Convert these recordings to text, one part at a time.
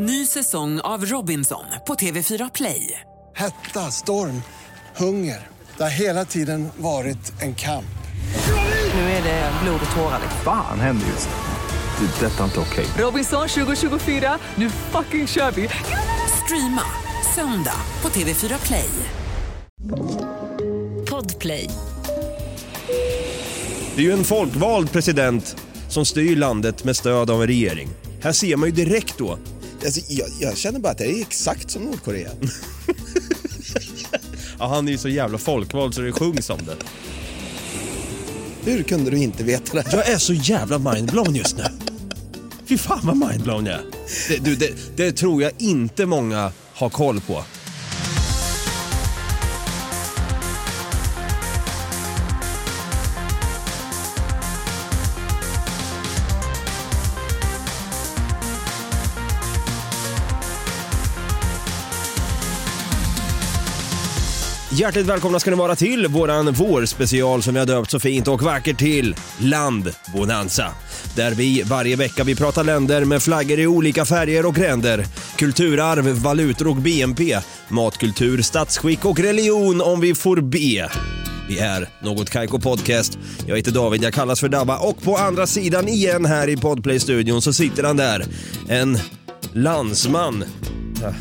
Ny säsong av Robinson på TV4 Play. Hetta, storm, hunger. Det har hela tiden varit en kamp. Nu är det blod och tårar. Fan händer just nu. Det. är Detta är inte okej. Robinson 2024, nu fucking kör vi! Streama söndag på TV4 Play. Podplay. Det är ju en folkvald president som styr landet med stöd av en regering. Här ser man ju direkt då. Alltså, jag, jag känner bara att det är exakt som Nordkorea. Ja, han är ju så jävla folkvald så det sjungs om det. Hur kunde du inte veta det? Jag är så jävla mindblown just nu. Fy fan vad mindblown jag är. Det, du, det, det tror jag inte många har koll på. Hjärtligt välkomna ska ni vara till våran vårspecial som vi har döpt så fint och vackert till Land Bonanza. Där vi varje vecka vi pratar länder med flaggor i olika färger och gränder. Kulturarv, valutor och BNP, matkultur, statsskick och religion om vi får be. Vi är Något Kaiko Podcast. Jag heter David, jag kallas för Dabba och på andra sidan igen här i Podplay-studion så sitter han där. En landsman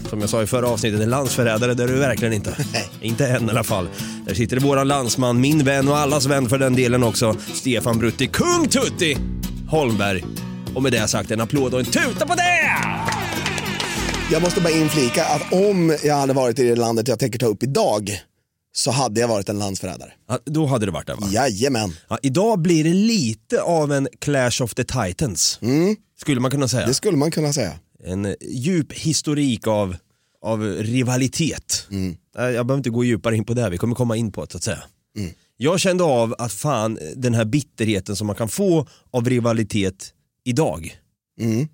som jag sa i förra avsnittet, en landsförrädare det är du verkligen inte. inte än i alla fall. Där sitter våran landsman, min vän och allas vän för den delen också, Stefan Brutti, kung Tutti Holmberg. Och med det sagt, en applåd och en tuta på det! Jag måste bara inflika att om jag hade varit i det landet jag tänker ta upp idag så hade jag varit en landsförrädare. Ja, då hade det varit det va? Jajamän, Ja, idag blir det lite av en Clash of the Titans. Skulle man kunna säga. det skulle man kunna säga. En djup historik av, av rivalitet. Eh, Jag behöver inte gå djupare in på det, här, vi kommer komma in på det så att säga. Jag kände av att fan, den här bitterheten som man kan få av rivalitet idag. Mm.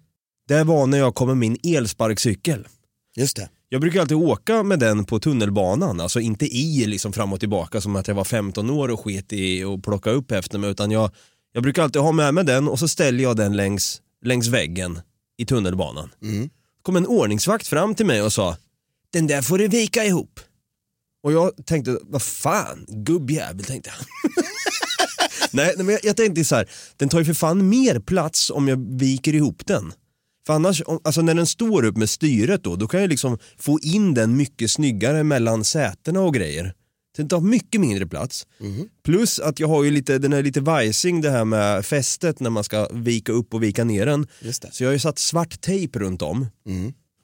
Det var när jag kom med min elsparkcykel. Just det. Jag brukar alltid åka med den på tunnelbanan, alltså inte i liksom fram och tillbaka som att jag var 15 år och sket i att plocka upp efter mig utan jag, jag brukar alltid ha med mig den och så ställer jag den längs, längs väggen i tunnelbanan. Mm. kom en ordningsvakt fram till mig och sa den där får du vika ihop. Och jag tänkte, vad fan, gubbjävel tänkte jag. nej, men jag, jag tänkte så här, den tar ju för fan mer plats om jag viker ihop den. För annars, alltså när den står upp med styret då, då kan jag liksom få in den mycket snyggare mellan sätena och grejer. Den tar mycket mindre plats. Plus att jag har ju lite, den är lite vajsing det här med fästet när man ska vika upp och vika ner den. Så jag har ju satt svart tejp runt om.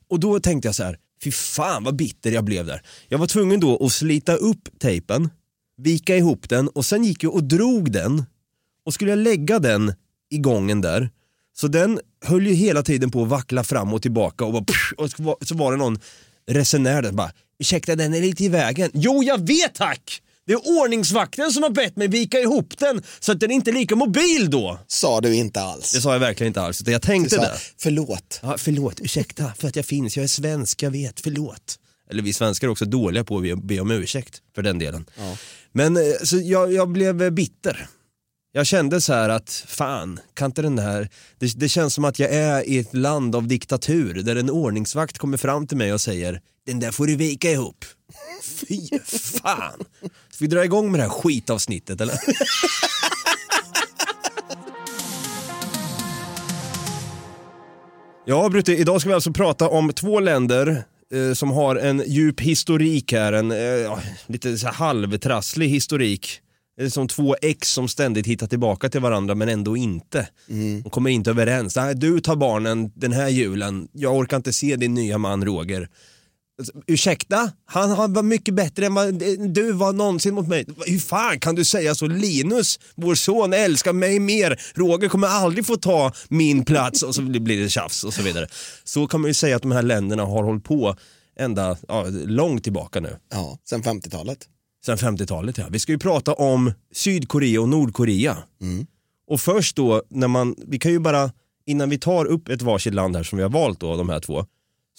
Och då tänkte jag så här, fy fan vad bitter jag blev där. Jag var tvungen då att slita upp tejpen, vika ihop den och sen gick jag och drog den och skulle jag lägga den i gången där så den höll ju hela tiden på att vackla fram och tillbaka och, bara, pff, och så var- det någon resenär där bara ursäkta den är lite i vägen. Jo jag vet tack! Det är ordningsvakten som har bett mig vika ihop den så att den inte är lika mobil då. Sa du inte alls. Det sa jag verkligen inte alls utan jag Du tänkte sa, det. förlåt. Ja, förlåt, ursäkta för att jag finns, jag är svensk, jag vet, förlåt. Eller vi svenskar är också dåliga på att be- om ursäkt för den delen. Men eh, så jag, jag blev eh, bitter. Jag kände så här att fan, kan inte den här, det, det känns som att jag är i ett land av diktatur där en ordningsvakt kommer fram till mig och säger den där får du vika ihop. Fy fan. Ska vi dra igång med det här skitavsnittet eller? Ja, Brutti, idag ska vi alltså prata om två länder eh, som har en djup historik här, en eh, lite så halvtrasslig historik. Det är som två ex som ständigt hittar tillbaka till varandra men ändå inte. De kommer inte överens. Nej, du tar barnen den här julen, jag orkar inte se din nya man Roger. Alltså, Ursäkta? Han, han var mycket bättre än vad du var någonsin mot mig. Hur fan kan du säga så? Linus, vår son, älskar mig mer. Roger kommer aldrig få ta min plats och så blir det tjafs och så vidare. Så kan man ju säga att de här länderna har hållit på ända ja, långt tillbaka nu. Ja, sen 50-talet. Sen 50-talet ja. Vi ska ju prata om Sydkorea och Nordkorea. Och först då, när man, vi kan ju bara, innan vi tar upp ett varsitt land här som vi har valt då, de här två,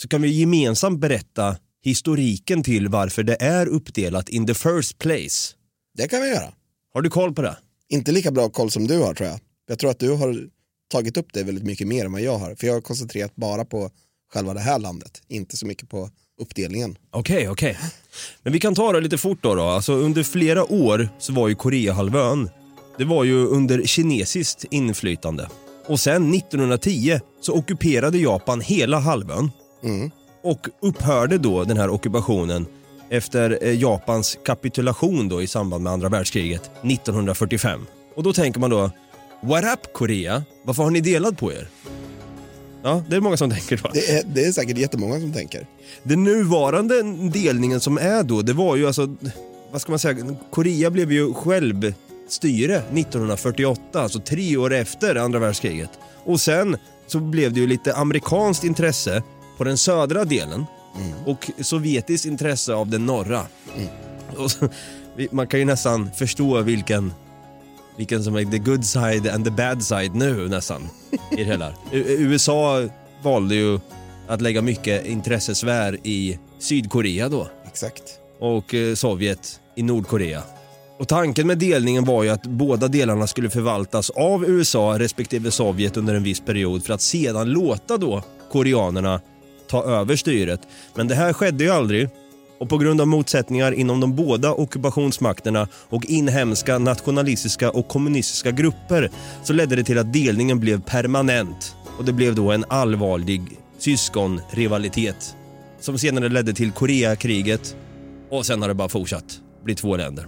så kan vi gemensamt berätta historiken till varför det är uppdelat in the first place. Det kan vi göra. Har du koll på det? Inte lika bra koll som du har tror jag. Jag tror att du har tagit upp det väldigt mycket mer än vad jag har. För jag har koncentrerat bara på själva det här landet, inte så mycket på uppdelningen. Okej, okej. Men vi kan ta det lite fort då. då. Alltså, under flera år så var ju Koreahalvön, det var ju under kinesiskt inflytande. Och sen 1910 så ockuperade Japan hela halvön. Och upphörde då den här ockupationen efter eh, Japans kapitulation då i samband med andra världskriget 1945. Och då tänker man då, what up Korea? Varför har ni delat på er? Ja, det är många som tänker då. Det är, det är säkert jättemånga som tänker. Den nuvarande delningen som är då, det var ju alltså, vad ska man säga, Korea blev ju självstyre 1948, alltså tre år efter andra världskriget. Och sen så blev det ju lite amerikanskt intresse på den södra delen och sovjetiskt intresse av den norra. Och så, man kan ju nästan förstå vilken vilken som är the good side and the bad side nu nästan i hela. USA valde ju att lägga mycket intressesfär i Sydkorea då Exakt. och eh, Sovjet i Nordkorea. Och tanken med delningen var ju att båda delarna skulle förvaltas av USA respektive Sovjet under en viss period för att sedan låta då koreanerna ta över styret. Men det här skedde ju aldrig och på grund av motsättningar inom de båda ockupationsmakterna och inhemska nationalistiska och kommunistiska grupper så ledde det till att delningen blev permanent och det blev då en allvarlig syskonrivalitet som senare ledde till Koreakriget och sen har det bara fortsatt bli två länder.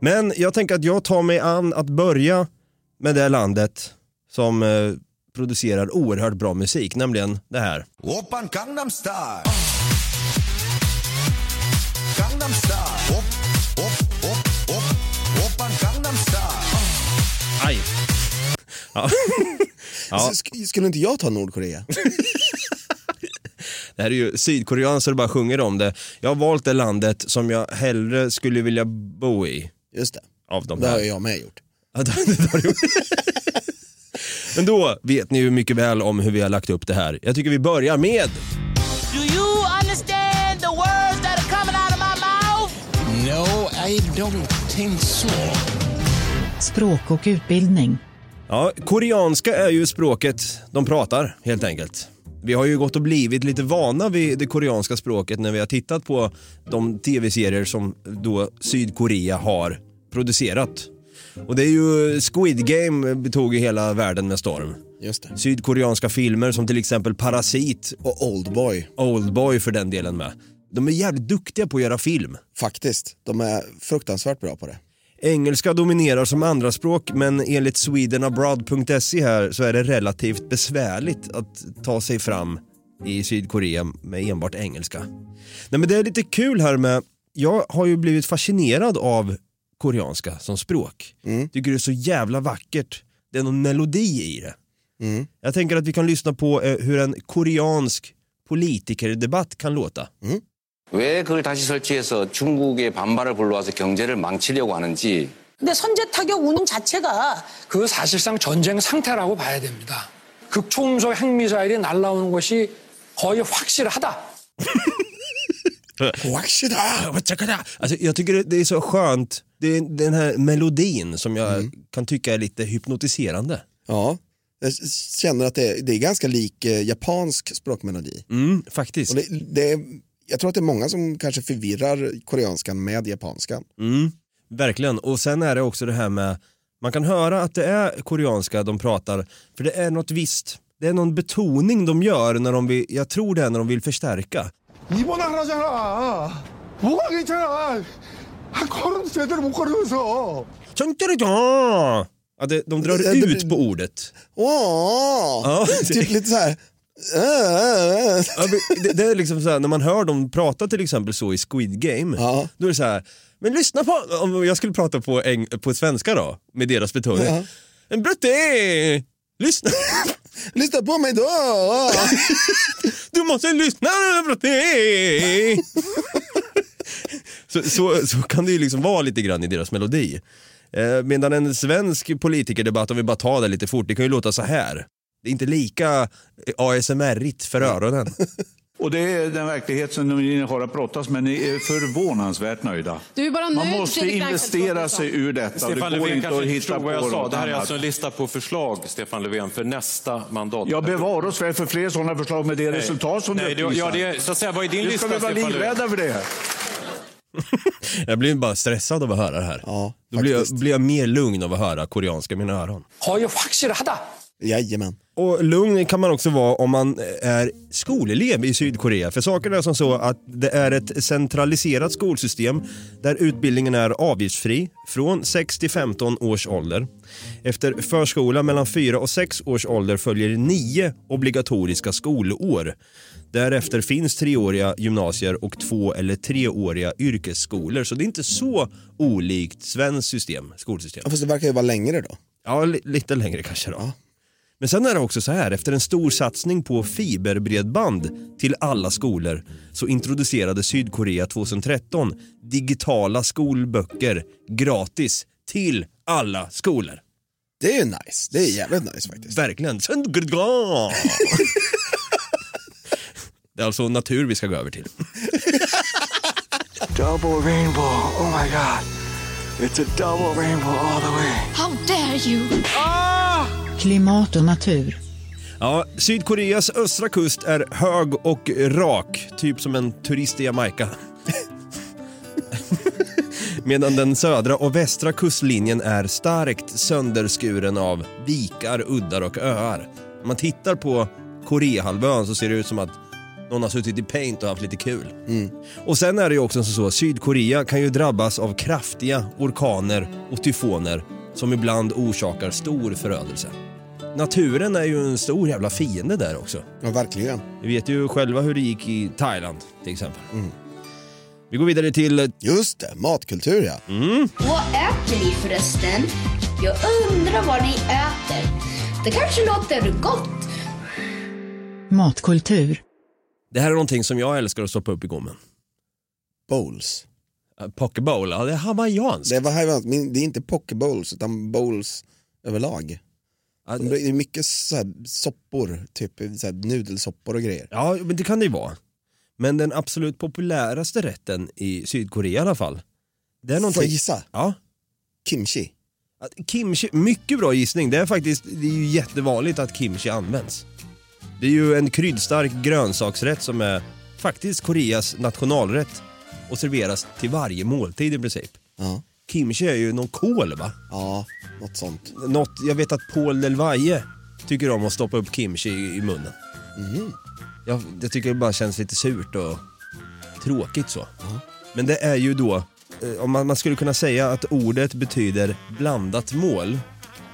Men jag tänker att jag tar mig an att börja med det landet som eh, producerar oerhört bra musik, nämligen det här. Open Gangnam Style. Gangnam Style. Op, op, op, op. Open Gangnam Style. Aj. Ja. ja. Alltså, skulle inte jag ta Nordkorea? Det här är ju Sydkorean så det bara sjunger om det. Jag har valt det landet som jag hellre skulle vilja bo i. Just det. Av de det här. har jag med gjort. Ja, det, det har du gjort. Men då vet ni ju mycket väl om hur vi har lagt upp det här. Jag tycker vi börjar med Do you understand the words that are coming out of my mouth? No, I don't think so Språk och utbildning. Ja, koreanska är ju språket de pratar helt enkelt. Vi har ju gått och blivit lite vana vid det koreanska språket när vi har tittat på de tv-serier som då Sydkorea har producerat. Och det är ju Squid Game tog ju hela världen med storm. Just det. Sydkoreanska filmer som till exempel Parasit, Och Oldboy, Oldboy för den delen med. De är jävligt duktiga på att göra film. faktiskt. De är fruktansvärt bra på det. Engelska dominerar som andraspråk men enligt swedenabroad.se här så är det relativt besvärligt att ta sig fram i Sydkorea med enbart engelska. Nej men det är lite kul här med, jag har ju blivit fascinerad av koreanska som språk. Tycker det är så jävla vackert. Det är någon melodi i det. Jag tänker att vi kan lyssna på eh, hur en koreansk politikerdebatt kan låta. 왜 그걸 다시 설치해서 중국의 반발을 불러와서 경제를 망치려고 하는지 근데 선제 타격 운동 자체가 그 사실상 전쟁 상태라고 봐야 됩니다. 극초음속 핵미사일이 날라오는 것이 거의 확실하다. Washida! Alltså, jag tycker det- det är så skönt, det är den här melodin som jag kan tycka är lite hypnotiserande. Ja, jag känner att det är, det är ganska lik eh, japansk språkmelodi. Mm, faktiskt. Och det, det är, jag tror att det är många som kanske förvirrar koreanskan med japanskan. Mm, verkligen. Och sen är det också det här med, man kan höra att det är koreanska de pratar, för det är något visst, det är någon betoning de gör när de vill, jag tror det är när de vill förstärka. 이번 하나잖아 뭐가 괜찮아 한 걸음도 제대로 못 걸으면서 Tjong-tjong-tjong! Ja, det, de drar Det- det- ut på ordet. Åh! Ja. Typ lite så här. äh, äh. Ja, men det, det är liksom så här, när man hör dem prata till exempel så i Squid Game, Ja. då är det så här, men lyssna på, om jag skulle prata på, eng, på svenska då, med deras betoning. Ja. En Brutte! Lyssna! Lyssna på mig då! Du måste lyssna Brutte! Så, så, så kan det ju liksom vara lite grann i deras melodi. Eh, medan en svensk politikerdebatt, om vi bara tar det lite fort, det kan ju låta så här. Det är inte lika ASMR-igt för öronen. Och det är den verklighet som ni har att brottas med. Ni är förvånansvärt nöjda. Du är bara Man nöjd, måste Fredrik investera Reinfeldt, sig ur detta. Stefan det går Löfven inte att hitta vad jag på sa. något Det här är alltså en lista på förslag, Stefan Löfven, för nästa mandat. Jag bevar oss väl för fler sådana förslag med det Nej. resultat som Nej, du uppvisar. ja, det är- så att säga, vad är din Nu lista, ska vi vara Stefan Löfven? livrädda för det. jag blir bara stressad av att höra det här. Ja, Då blir jag, blir jag mer lugn av att höra koreanska i mina öron. Jajamän. Och lugn kan man också vara om man är skolelev i Sydkorea. För saken är som så att det är ett centraliserat skolsystem där utbildningen är avgiftsfri från 6 till 15 års ålder. Efter förskola mellan 4 och 6 års ålder följer 9 obligatoriska skolår. Därefter finns treåriga gymnasier och två eller treåriga yrkesskolor. Så det är inte så olikt svenskt system, skolsystem. Ja, fast det verkar ju vara längre då. Ja, li- lite längre kanske då. Men sen är det också så här, efter en stor satsning på fiberbredband till alla skolor så introducerade Sydkorea 2013 digitala skolböcker gratis till alla skolor. Det är ju nice. Det är jävligt nice faktiskt. Verkligen. Det är alltså natur vi ska gå över till. Double rainbow. Oh my god. It's a double rainbow all the way. How dare you! Klimat och natur. Ja, Sydkoreas östra kust är hög och rak, typ som en turist i Jamaica. Medan den södra och västra kustlinjen är starkt sönderskuren av vikar, uddar och öar. Om man tittar på Koreahalvön så ser det ut som att någon har suttit i paint och haft lite kul. Och sen är det ju också så, Sydkorea kan ju drabbas av kraftiga orkaner och tyfoner som ibland orsakar stor förödelse. Naturen är ju en stor jävla fiende där också. Ja, verkligen. Vi vet ju själva hur det gick i Thailand till exempel. Vi går vidare till... Just det, matkultur ja. Vad äter ni förresten? Jag undrar vad ni äter. Det kanske låter gott. Matkultur. Det här är någonting som jag älskar att stoppa upp i gommen. Bowls. Uh, Pokeball, ja det är hawaiianskt. Det, var men det är inte pokebowls utan bowls överlag. Ja, Det är mycket så här soppor, typ så här nudelsoppor och grejer. Ja, men det kan det ju vara. Men den absolut populäraste rätten i Sydkorea i alla fall. Det är Får någonting... jag gissa? Ja. Kimchi. Kimchi, mycket bra gissning. Det är faktiskt det är ju jättevanligt att kimchi används. Det är ju en kryddstark grönsaksrätt som är faktiskt Koreas nationalrätt och serveras till varje måltid i princip. Ja. Kimchi är ju någon kål va? Ja, något sånt. Något, jag vet att Paul Delvaye tycker om att stoppa upp kimchi i, i munnen. Jag, jag tycker det bara känns lite surt och tråkigt så. Men det är ju då, eh, om man, man skulle kunna säga att ordet betyder blandat mål.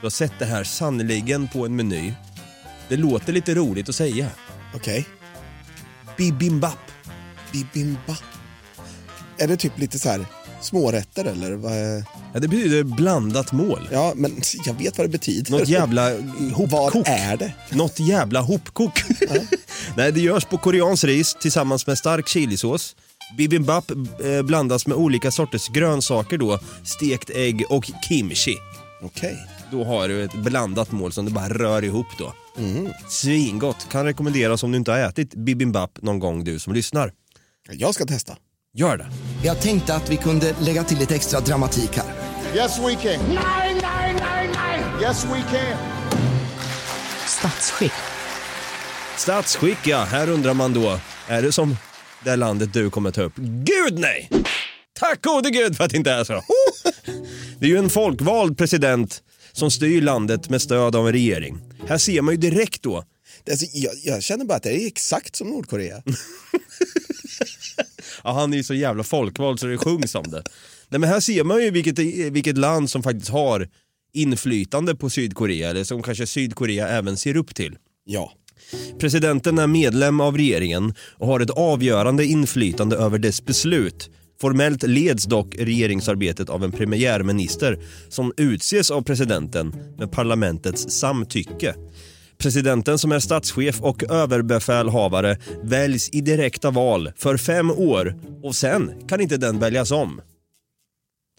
Du har sett det här sannoliken på en meny. Det låter lite roligt att säga. Okej. Bibimbap. Bibimba. Är det typ lite så här smårätter eller? Vad är... Ja, det betyder blandat mål. Ja, men jag vet vad det betyder. Något jävla hopkok. Vad är det? Något jävla hopkok. Nej, det görs på koreansk ris tillsammans med stark chilisås. Bibimbap eh, blandas med olika sorters grönsaker då, stekt ägg och kimchi. Okej. Då har du ett blandat mål som du bara rör ihop då. Svingott. Kan rekommenderas om du inte har ätit bibimbap någon gång du som lyssnar. Jag ska testa. Gör det. Jag tänkte att vi kunde lägga till lite extra dramatik här. Yes, we can. Nej, nej, nej, nej. Yes, we can. Statsskick. Statsskick ja, här undrar man då, är det som det landet du kommer ta upp? Gud nej! Tack gode gud för att det inte är så. Det är ju en folkvald president som styr landet med stöd av en regering. Här ser man ju direkt då. Alltså, jag, jag känner bara att det är exakt som Nordkorea. Ja, han är ju så jävla folkvald så det sjungs om det. Nej men här ser man ju vilket, vilket land som faktiskt har inflytande på Sydkorea, eller som kanske Sydkorea även ser upp till. Ja. Presidenten är medlem av regeringen och har ett avgörande inflytande över dess beslut. Formellt leds dock regeringsarbetet av en premiärminister som utses av presidenten med parlamentets samtycke. Presidenten som är statschef och överbefälhavare väljs i direkta val för fem år och sen kan inte den väljas om.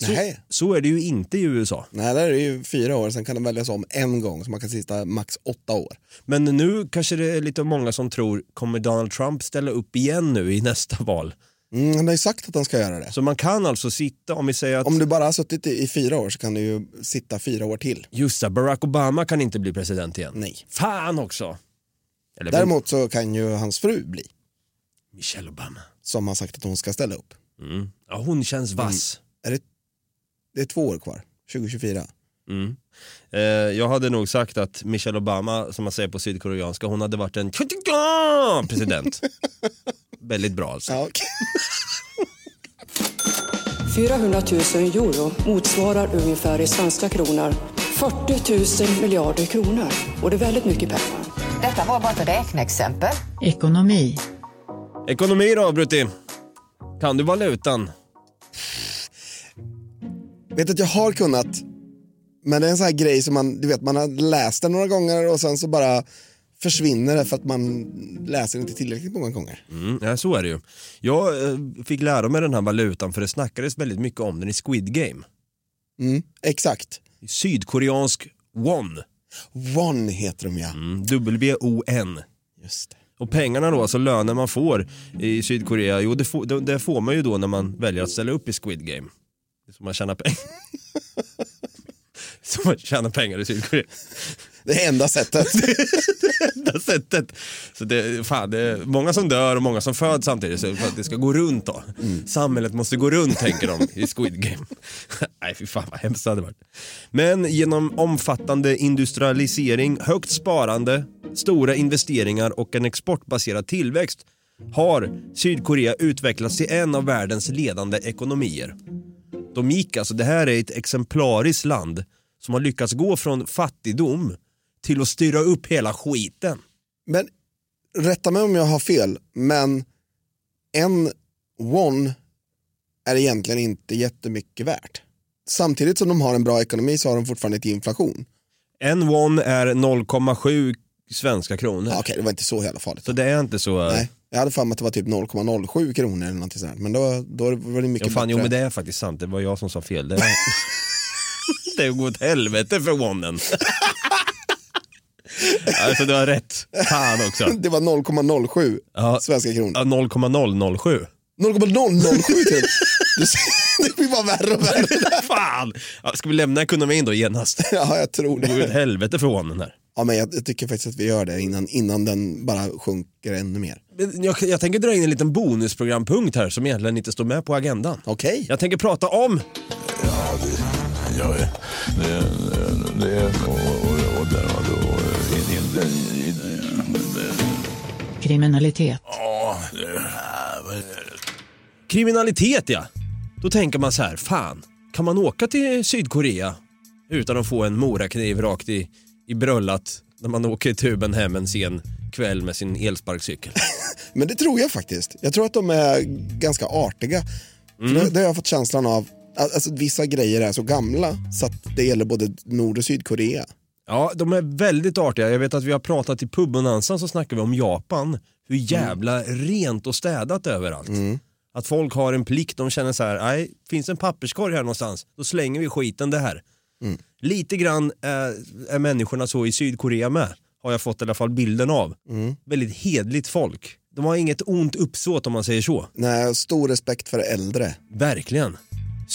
Så, Nej. så är det ju inte i USA. Nej, där är det ju fyra år, sen kan den väljas om en gång så man kan sitta max åtta år. Men nu kanske det är lite många som tror, kommer Donald Trump ställa upp igen nu i nästa val? Mm, han har ju sagt att han ska göra det. Så man kan alltså sitta, om vi säger att... Om du bara har suttit i, i fyra år så kan du ju sitta fyra år till. Just det, Barack Obama kan inte bli president igen. Nej. Fan också! Eller, Däremot så kan ju hans fru bli, Michelle Obama. som har sagt att hon ska ställa upp. Mm. Ja, hon känns vass. Är det, det är två år kvar, 2024. Mm. Eh, jag hade nog sagt att Michelle Obama, som man säger på sydkoreanska, hon hade varit en president. Väldigt bra alltså. Ja, okej. 400 000 euro motsvarar ungefär i svenska kronor 40 000 miljarder kronor. Och det är väldigt mycket pengar. Detta var bara ett räkneexempel. Ekonomi. Ekonomi då, Brutti? Kan du valutan? Vet att jag har kunnat, men det är en sån här grej som man, du vet, man har läst den några gånger och sen så bara försvinner det för att man läser inte tillräckligt många gånger. Mm, ja, så är det ju. Jag eh, fick lära mig den här valutan för det snackades väldigt mycket om den i Squid Game. Mm, exakt. Sydkoreansk won. Won heter de ja. Mm, W-O-N. Just det. Och pengarna då, alltså lönen man får i Sydkorea, jo det får, det, det får man ju då när man väljer att ställa upp i Squid Game. Så man tjänar pengar. Så man tjänar pengar i Sydkorea. Det är enda sättet. enda sättet. Så det, fan, det är många som dör och många som föds samtidigt så för att det ska gå runt då. Samhället måste gå runt tänker de i Squid Game. Nej fy fan vad hemskt det hade varit. Men genom omfattande industrialisering, högt sparande, stora investeringar och en exportbaserad tillväxt har Sydkorea utvecklats till en av världens ledande ekonomier. De gick alltså, det här är ett exemplariskt land som har lyckats gå från fattigdom till att styra upp hela skiten. Men rätta mig om jag har fel, men en won är egentligen inte jättemycket värt. Samtidigt som de har en bra ekonomi så har de fortfarande ett inflation. En won är 0,7 svenska kronor. Ja, Okej, det var inte så jävla farligt. Så det är inte så... Nej, jag hade för mig att det var typ 0,07 kronor eller någonting sånt. Men då, då var det mycket Ja, fan, jo bättre. men det är faktiskt sant, det var jag som sa fel. Det, är... det går åt helvete för wonen. alltså du har rätt. Fan också. Det var 0,07 Ja. svenska kronor. Ja, 0,007. 0,007 till. Du ser, det blir bara värre och värre. Fan! Ja, ska vi lämna ekonomin då genast? Ja, jag tror Det går åt det. helvete för wonen här. Ja, men jag, jag tycker faktiskt att vi gör det innan, innan den bara sjunker ännu mer. Jag, jag tänker dra in en liten bonusprogrampunkt här som egentligen inte står med på agendan. Okej. Jag tänker prata om Ja, det, ja, det, det, det och, och, och, Kriminalitet. ja, kriminalitet ja. Då tänker man så här, fan, kan man åka till Sydkorea utan att få en morakniv rakt i, i bröllat när man åker i tuben hem en sen kväll med sin elsparkcykel? Men det tror jag faktiskt. Jag tror att de är ganska artiga. För det, det har jag fått känslan av. Alltså, vissa grejer är så gamla så att det gäller både Nord och Sydkorea. Ja, de är väldigt artiga. Jag vet att vi har pratat i pubbonansen så snackar vi om Japan. Hur jävla rent och städat överallt. Att folk har en plikt, de känner så här, nej, finns en papperskorg här någonstans, då slänger vi skiten det här. Lite grann är, är människorna så i Sydkorea med, har jag fått i alla fall bilden av. Väldigt hedligt folk. De har inget ont uppsåt om man säger så. Nej, stor respekt för äldre. Verkligen.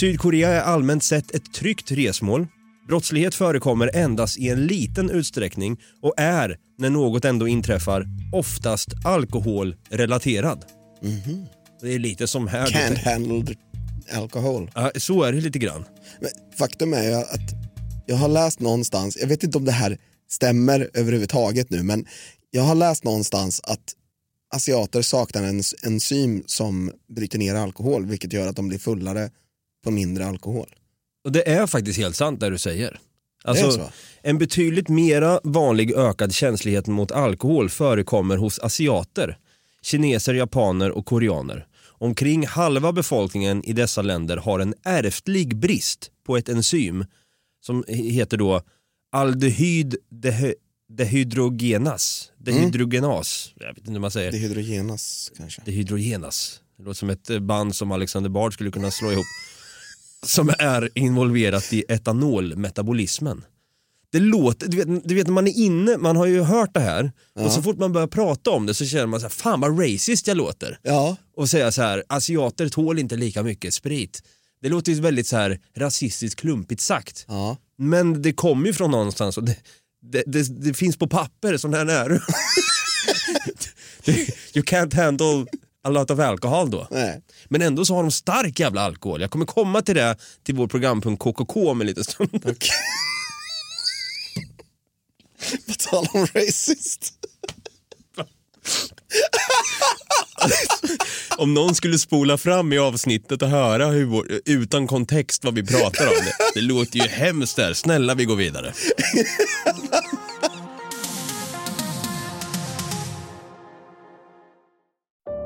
Sydkorea är allmänt sett ett tryggt resmål. Brottslighet förekommer endast i en liten utsträckning och är, när något ändå inträffar, oftast alkoholrelaterad. Det är lite som här. Can't handle the alcohol. Ja, så är det lite grann. Men faktum är ju att jag har läst någonstans, jag vet inte om det här stämmer överhuvudtaget nu, men jag har läst någonstans att asiater saknar en enzym som bryter ner alkohol, vilket gör att de blir fullare på mindre alkohol. Och det är faktiskt helt sant det du säger. Det är Alltså, så? en betydligt mera vanlig ökad känslighet mot alkohol förekommer hos asiater, kineser, japaner och koreaner. Omkring halva befolkningen i dessa länder har en ärftlig brist på ett enzym som heter då aldehyd dehy- dehydrogenas. Dehydrogenas. Jag vet inte hur man säger. Det är hydrogenas kanske. Dehydrogenas. Det låter som ett band som Alexander Bard skulle kunna slå ihop. Som är involverat i etanolmetabolismen. Det låter, du vet, du vet när man är inne, man har ju hört det här Ja. och så fort man börjar prata om det så känner man så här, fan vad racist jag låter. Ja. Och säga så här, asiater tål inte lika mycket sprit. Det låter ju väldigt så här rasistiskt klumpigt sagt. Ja. Men det kommer ju från någonstans och det, det, det, det finns på papper, sån här är du. you can't handle a lot of alcohol då. Nej. Men ändå så har de stark jävla alkohol. Jag kommer komma till det till vår programpunkt KKK om en liten stund. På tal om racist. om någon skulle spola fram i avsnittet och höra hur vår, utan kontext vad vi pratar om. Det, det låter ju hemskt där. Snälla vi går vidare.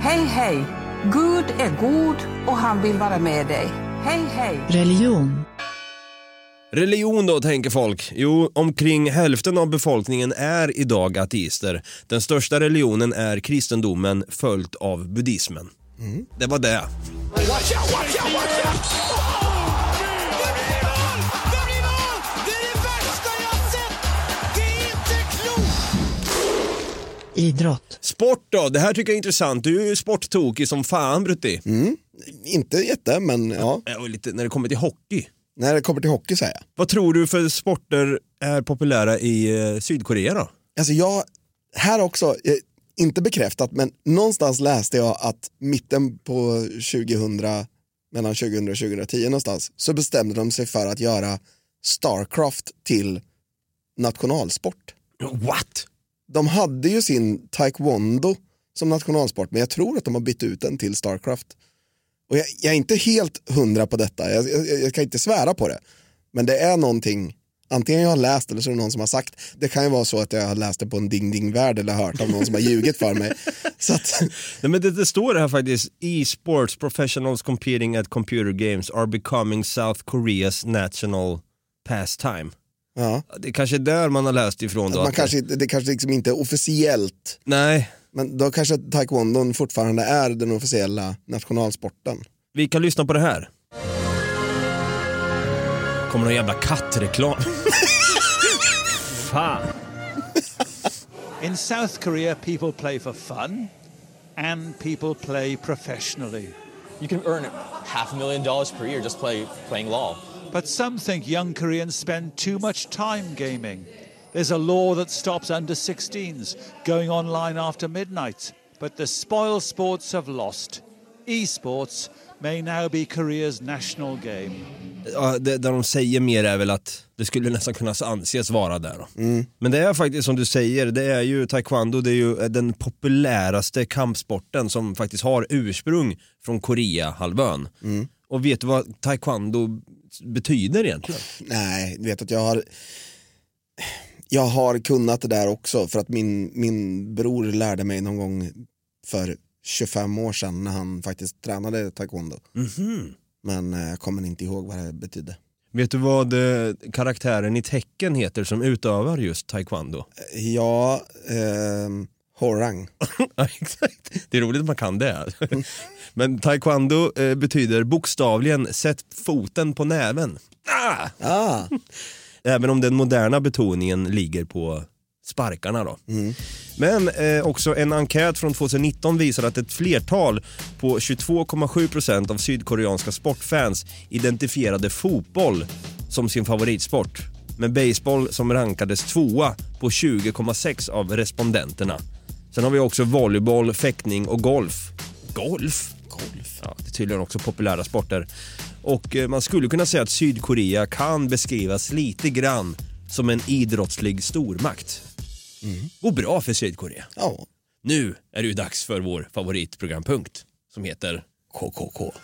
Hej, hej! Gud är god och han vill vara med dig. Hej, hej! Religion. Religion då, tänker folk. Jo, omkring hälften av befolkningen är idag ateister. Den största religionen är kristendomen följt av buddhismen. Det var det. Idrott. Sport då, det här tycker jag är intressant. Du är ju sporttokig som fan Brutti. Mm. Inte jätte, men ja. Och lite när det kommer till hockey. När det kommer till hockey säger jag. Vad tror du för sporter är populära i eh, Sydkorea då? Alltså jag, här också, eh, inte bekräftat, men någonstans läste jag att mitten på 2000, mellan 2000 och 2010 någonstans, så bestämde de sig för att göra Starcraft till nationalsport. What? De hade ju sin taekwondo som nationalsport, men jag tror att de har bytt ut den till Starcraft. Och jag, jag är inte helt hundra på detta, jag, jag, jag kan inte svära på det. Men det är någonting, antingen jag har läst eller så är det någon som har sagt. Det kan ju vara så att jag har läst det på en ding ding värld eller hört av någon som har ljugit för mig. Så att, Nej, men det, det står här faktiskt, e-sports professionals competing at computer games are becoming South Koreas national pastime. Ja, Det är kanske är där man har läst ifrån då. man att- kanske, det kanske liksom inte är officiellt, Nej, men då kanske taekwondon fortfarande är den officiella nationalsporten. vi kan lyssna på det här. Kommer någon jävla kattreklam. Fan. In South Korea, people play for fun and people play professionally. You can earn half a million dollars per year just play, playing law. But some think young Koreans spend too much time gaming. There's a law that stops under 16s going online after midnight. But the spoil sports have lost. Esports may now be Korea's national game. Ja, det, det de säger mer är väl att det skulle nästan kunna anses vara där. Mm. Men det är faktiskt som du säger, det är ju taekwondo, det är ju den populäraste kampsporten som faktiskt har ursprung från Korea-halvön. Mm. Och vet du vad taekwondo betyder egentligen? Nej, du vet att jag har jag har kunnat det där också för att min, min bror lärde mig någon gång för 25 år sedan när han faktiskt tränade taekwondo. Mhm. Men eh, jag kommer inte ihåg vad det betydde. Vet du vad eh, karaktären i tecken heter som utövar just taekwondo? Ja, ehm, Horang. Ja, exakt. Det är roligt att man kan det. Men taekwondo eh, betyder bokstavligen sätt foten på näven. Ah! Ah. Även om den moderna betoningen ligger på sparkarna då. Men eh, också en enkät från 2019 visar att ett flertal på 22,7% av sydkoreanska sportfans identifierade fotboll som sin favoritsport. med baseball som rankades tvåa på 20,6 av respondenterna. Sen har vi också volleyboll, fäktning och golf. Golf? Golf? Ja, det är tydligen också populära sporter. Och eh, man skulle kunna säga att Sydkorea kan beskrivas lite grann som en idrottslig stormakt. Går bra för Sydkorea. Ja. Nu är det ju dags för vår favoritprogrampunkt som heter KKK.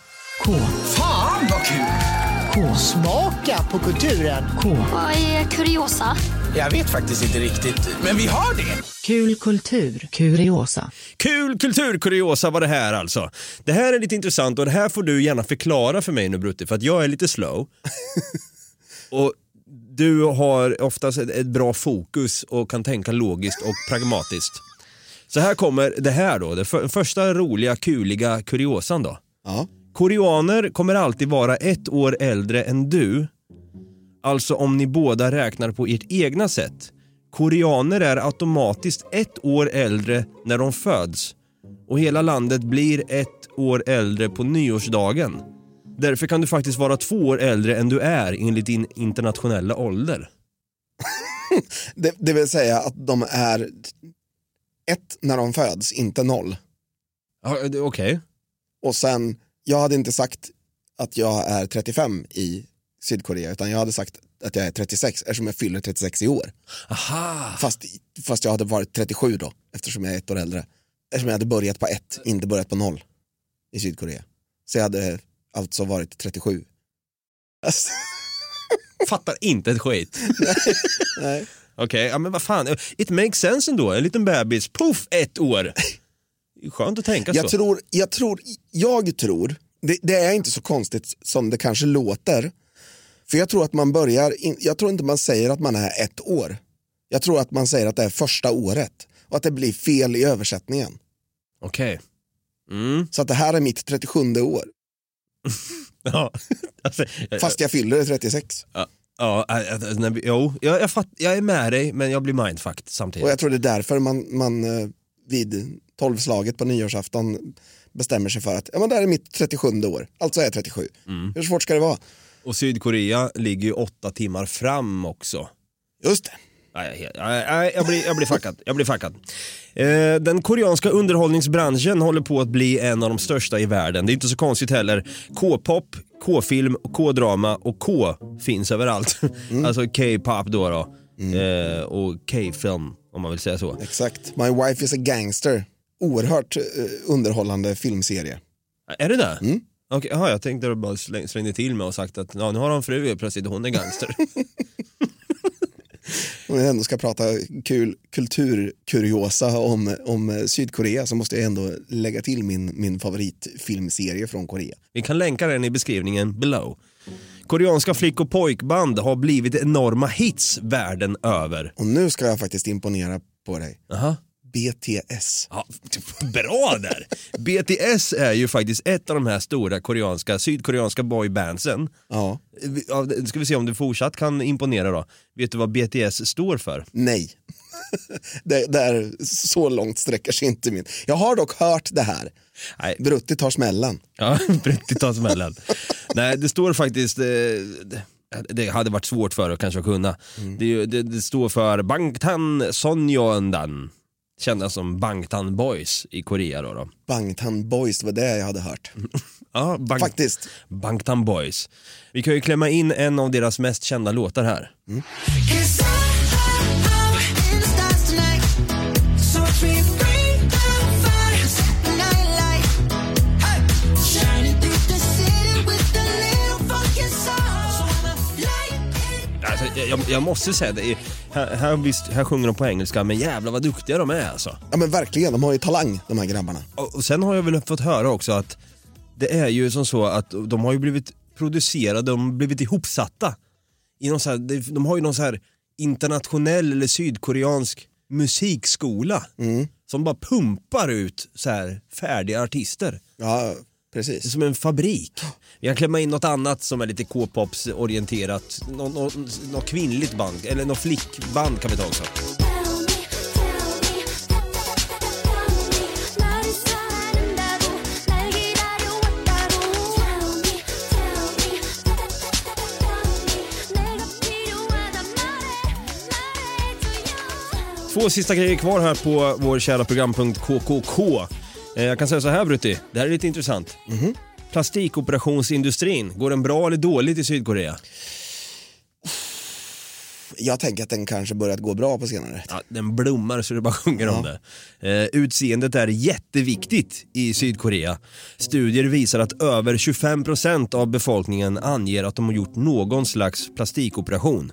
K. Fan vad kul! K. Smaka på kulturen. K. Vad är kuriosa? Jag vet faktiskt inte riktigt, men vi har det. Kul kultur. Kuriosa. Kul kulturkuriosa var det här alltså. Det här är lite intressant och det här får du gärna förklara för mig nu Brutti för att jag är lite slow. och du har oftast ett, ett bra fokus och kan tänka logiskt och pragmatiskt. Så här kommer det här då, det för, första roliga, kuliga kuriosan då. Ja. Koreaner kommer alltid vara ett år äldre än du. Alltså om ni båda räknar på ert egna sätt. Koreaner är automatiskt ett år äldre när de föds. Och hela landet blir ett år äldre på nyårsdagen. Därför kan du faktiskt vara två år äldre än du är enligt din internationella ålder. Det, det vill säga att de är ett när de föds, inte noll. Okej. Och sen, jag hade inte sagt att jag är 35 i Sydkorea utan jag hade sagt att jag är 36 eftersom jag fyller 36 i år. Aha. Fast, fast jag hade varit 37 då eftersom jag är ett år äldre. Eftersom jag hade börjat på ett, inte börjat på noll i Sydkorea. Så jag hade alltså varit 37. Alltså, Fattar inte ett skit. nej. Okej, ja men vad fan. It makes sense ändå. En liten bebis, puff, ett år. Skönt att tänka Jag så. tror, jag tror, jag tror, det, det är inte så konstigt som det kanske låter. För jag tror att man börjar, in, jag tror inte man säger att man är ett år. Jag tror att man säger att det är första året och att det blir fel i översättningen. Okej. Mm. Så att det här är mitt 37 år, Ja. Alltså, fast jag fyller 36. Ja, ja äh, äh, vi- jo, jag, jag, fatt, jag är med dig men jag blir mindfucked samtidigt. Och jag tror det är därför man, man eh, vid tolvslaget på nyårsafton bestämmer sig för att ja, men det här är mitt 37 år, alltså är jag 37. Mm. Hur svårt ska det vara? Och Sydkorea ligger ju åtta timmar fram också. Just det. Nej, jag, jag, jag, blir, jag blir fuckad. Jag blir fuckad. Eh, den koreanska underhållningsbranschen håller på att bli en av de största i världen. Det är inte så konstigt heller. K-pop, K-film, K-drama och K finns överallt. alltså K-pop då. då. Eh, och K-film om man vill säga så. Exakt. My wife is a gangster. Oerhört eh, underhållande filmserie. Är det det? Mm. Okej, aha, jag tänkte att du bara släng, slängde till mig och sagt att ja, nu har han fru helt plötsligt och hon är gangster. Om jag ändå ska prata kul kulturkuriosa om, om Sydkorea så måste jag ändå lägga till min, min favoritfilmserie från Korea. Vi kan länka den i beskrivningen below. Koreanska flick och pojkband har blivit enorma hits världen över. Och nu ska jag faktiskt imponera på dig. Aha. BTS. Ja, bra där! BTS är ju faktiskt ett av de här stora koreanska, sydkoreanska boybandsen. Ja. Ja, det- ska vi se om du fortsatt kan imponera då. Vet du vad BTS står för? Nej. det, det är, så långt sträcker sig inte min. Jag har dock hört det här. Nej. Brutti tar smällen. Ja, Brutti tar smällen. Nej, det står faktiskt, eh, det- det hade varit svårt för att kanske kunna. Det, är ju- det, det står för Bangtan Sonyeondan. Kända som Bangtan Boys i Korea då. då. Bangtan Boys, det var det jag hade hört. Ja, Bang, Faktiskt. Bangtan Boys. Vi kan ju klämma in en av deras mest kända låtar här. Alltså, jag- jag, jag måste säga det, är- här, här, visst, här sjunger de på engelska men jävlar vad duktiga de är alltså. Ja men verkligen, de har ju talang de här grabbarna. Och, och sen har jag väl fått höra också att det är ju som så att de har ju blivit producerade, de har blivit ihopsatta. I någon så här, de, har ju någon så här internationell eller sydkoreansk musikskola som bara pumpar ut så här färdiga artister. Ja, det är precis. som en fabrik. Vi kan klämma in något annat som är lite K-pops orienterat. Nå, nå, något kvinnligt band, eller något flickband kan vi ta också. Två sista grejer kvar här på vår kära programpunkt KKK. Eh, Jag kan säga så här Brutti, det här är lite intressant. Plastikoperationsindustrin, går den bra eller dåligt i Sydkorea? Jag tänker att den kanske börjat gå bra på senare. Ja, den blommar så det bara sjunger om det. Eh, utseendet är jätteviktigt i Sydkorea. Studier visar att över 25% av befolkningen anger att de har gjort någon slags plastikoperation.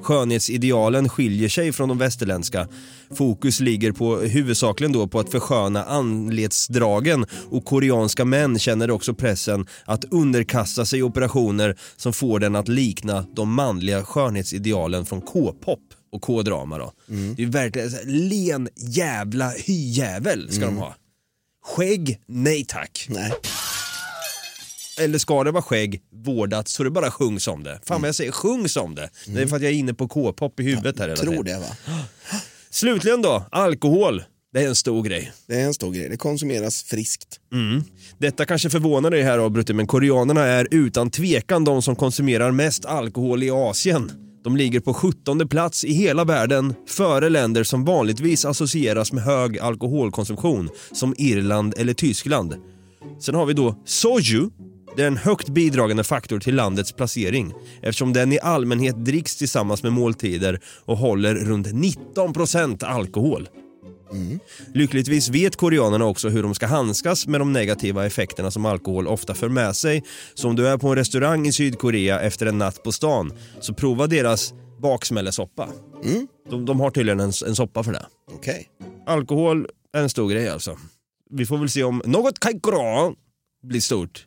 Skönhetsidealen skiljer sig från de västerländska. Fokus ligger på, huvudsakligen då på att försköna anletsdragen och koreanska män känner också pressen att underkasta sig operationer som får den att likna de manliga skönhetsidealen från K-pop och K-drama då. Det är verkligen len jävla hyjävel ska de ha. Skägg, nej tack. Nej. Eller ska det vara skägg vårdat så det bara sjungs om det? Fan vad jag säger sjungs om det. Det är för att jag är inne på K-pop i huvudet här hela Tror tiden. det va? Slutligen då, alkohol. Det är en stor grej. Det är en stor grej. Det konsumeras friskt. Mm. Detta kanske förvånar dig här Brutte, men koreanerna är utan tvekan de som konsumerar mest alkohol i Asien. De ligger på 17 plats i hela världen före länder som vanligtvis associeras med hög alkoholkonsumtion som Irland eller Tyskland. Sen har vi då soju. Det är en högt bidragande faktor till landets placering eftersom den i allmänhet dricks tillsammans med måltider och håller runt 19% alkohol. Lyckligtvis vet koreanerna också hur de ska handskas med de negativa effekterna som alkohol ofta för med sig. Så om du är på en restaurang i Sydkorea efter en natt på stan, så prova deras baksmällesoppa. De, de har tydligen en, en soppa för det. Okej. Alkohol är en stor grej alltså. Vi får väl se om något kaikora blir stort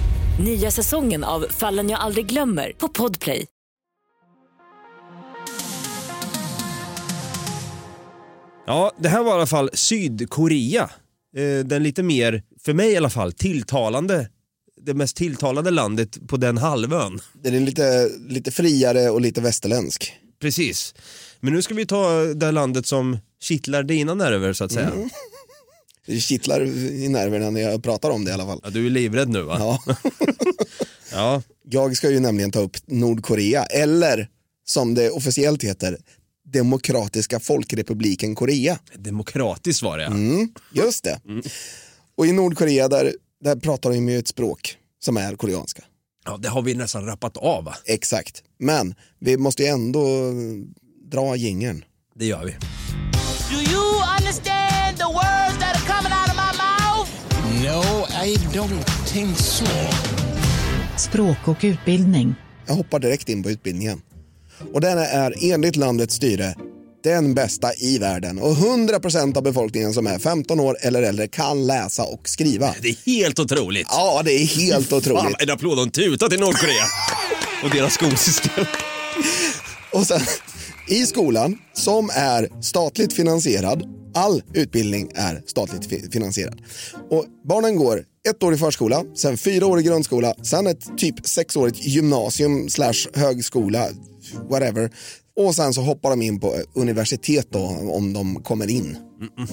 Nya säsongen av Fallen jag aldrig glömmer på Podplay. Ja, det här var i alla fall Sydkorea. Eh, den lite mer, för mig i alla fall, tilltalande det mest tilltalande landet på den halvön. Den är lite, lite friare och lite västerländsk. Precis. Men nu ska vi ta det landet som kittlar dina nerver så att säga. Mm. Det kittlar i nerverna när jag pratar om det i alla fall. Ja, du är livrädd nu va? Ja. ja. Jag ska ju nämligen ta upp Nordkorea, eller som det officiellt heter, Demokratiska folkrepubliken Korea. Demokratiskt var det ja. Mm, just det. Och i Nordkorea där, där pratar de ju ett språk som är koreanska. Ja, det har vi nästan rappat av va? Exakt, men vi måste ju ändå dra jingeln. Det gör vi. Do you understand the words I don't think so. Språk och utbildning. Jag hoppar direkt in på utbildningen. Och den är enligt landets styre den bästa i världen och 100% av befolkningen som är 15 år eller äldre kan läsa och skriva. Det är helt otroligt. Ja, det är helt otroligt. Fan, en applåd och en tuta till Nordkorea och deras skolsystem. Och sen i skolan som är statligt finansierad, all utbildning är statligt fi- finansierad. Och barnen går ett år i förskola, sen fyra år i grundskola, sen ett typ sexårigt gymnasium slash högskola, whatever. Och sen så hoppar de in på universitet då om de kommer in.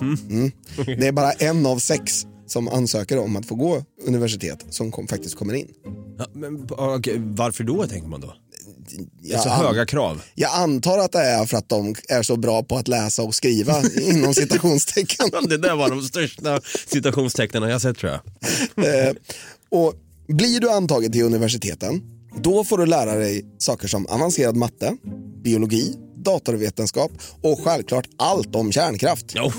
Mm. Det är bara en av sex som ansöker om att få gå universitet som kom, faktiskt kommer in. Ja, men, okej, varför då tänker man då? Det är så Ja, höga krav. Jag antar att det är för att de är så bra på att läsa och skriva inom citationstecken. Det där var de största citationstecknen jag sett tror jag. Eh, och blir du antagen till universiteten, då får du lära dig saker som avancerad matte, biologi, datorvetenskap och självklart allt om kärnkraft. Jo.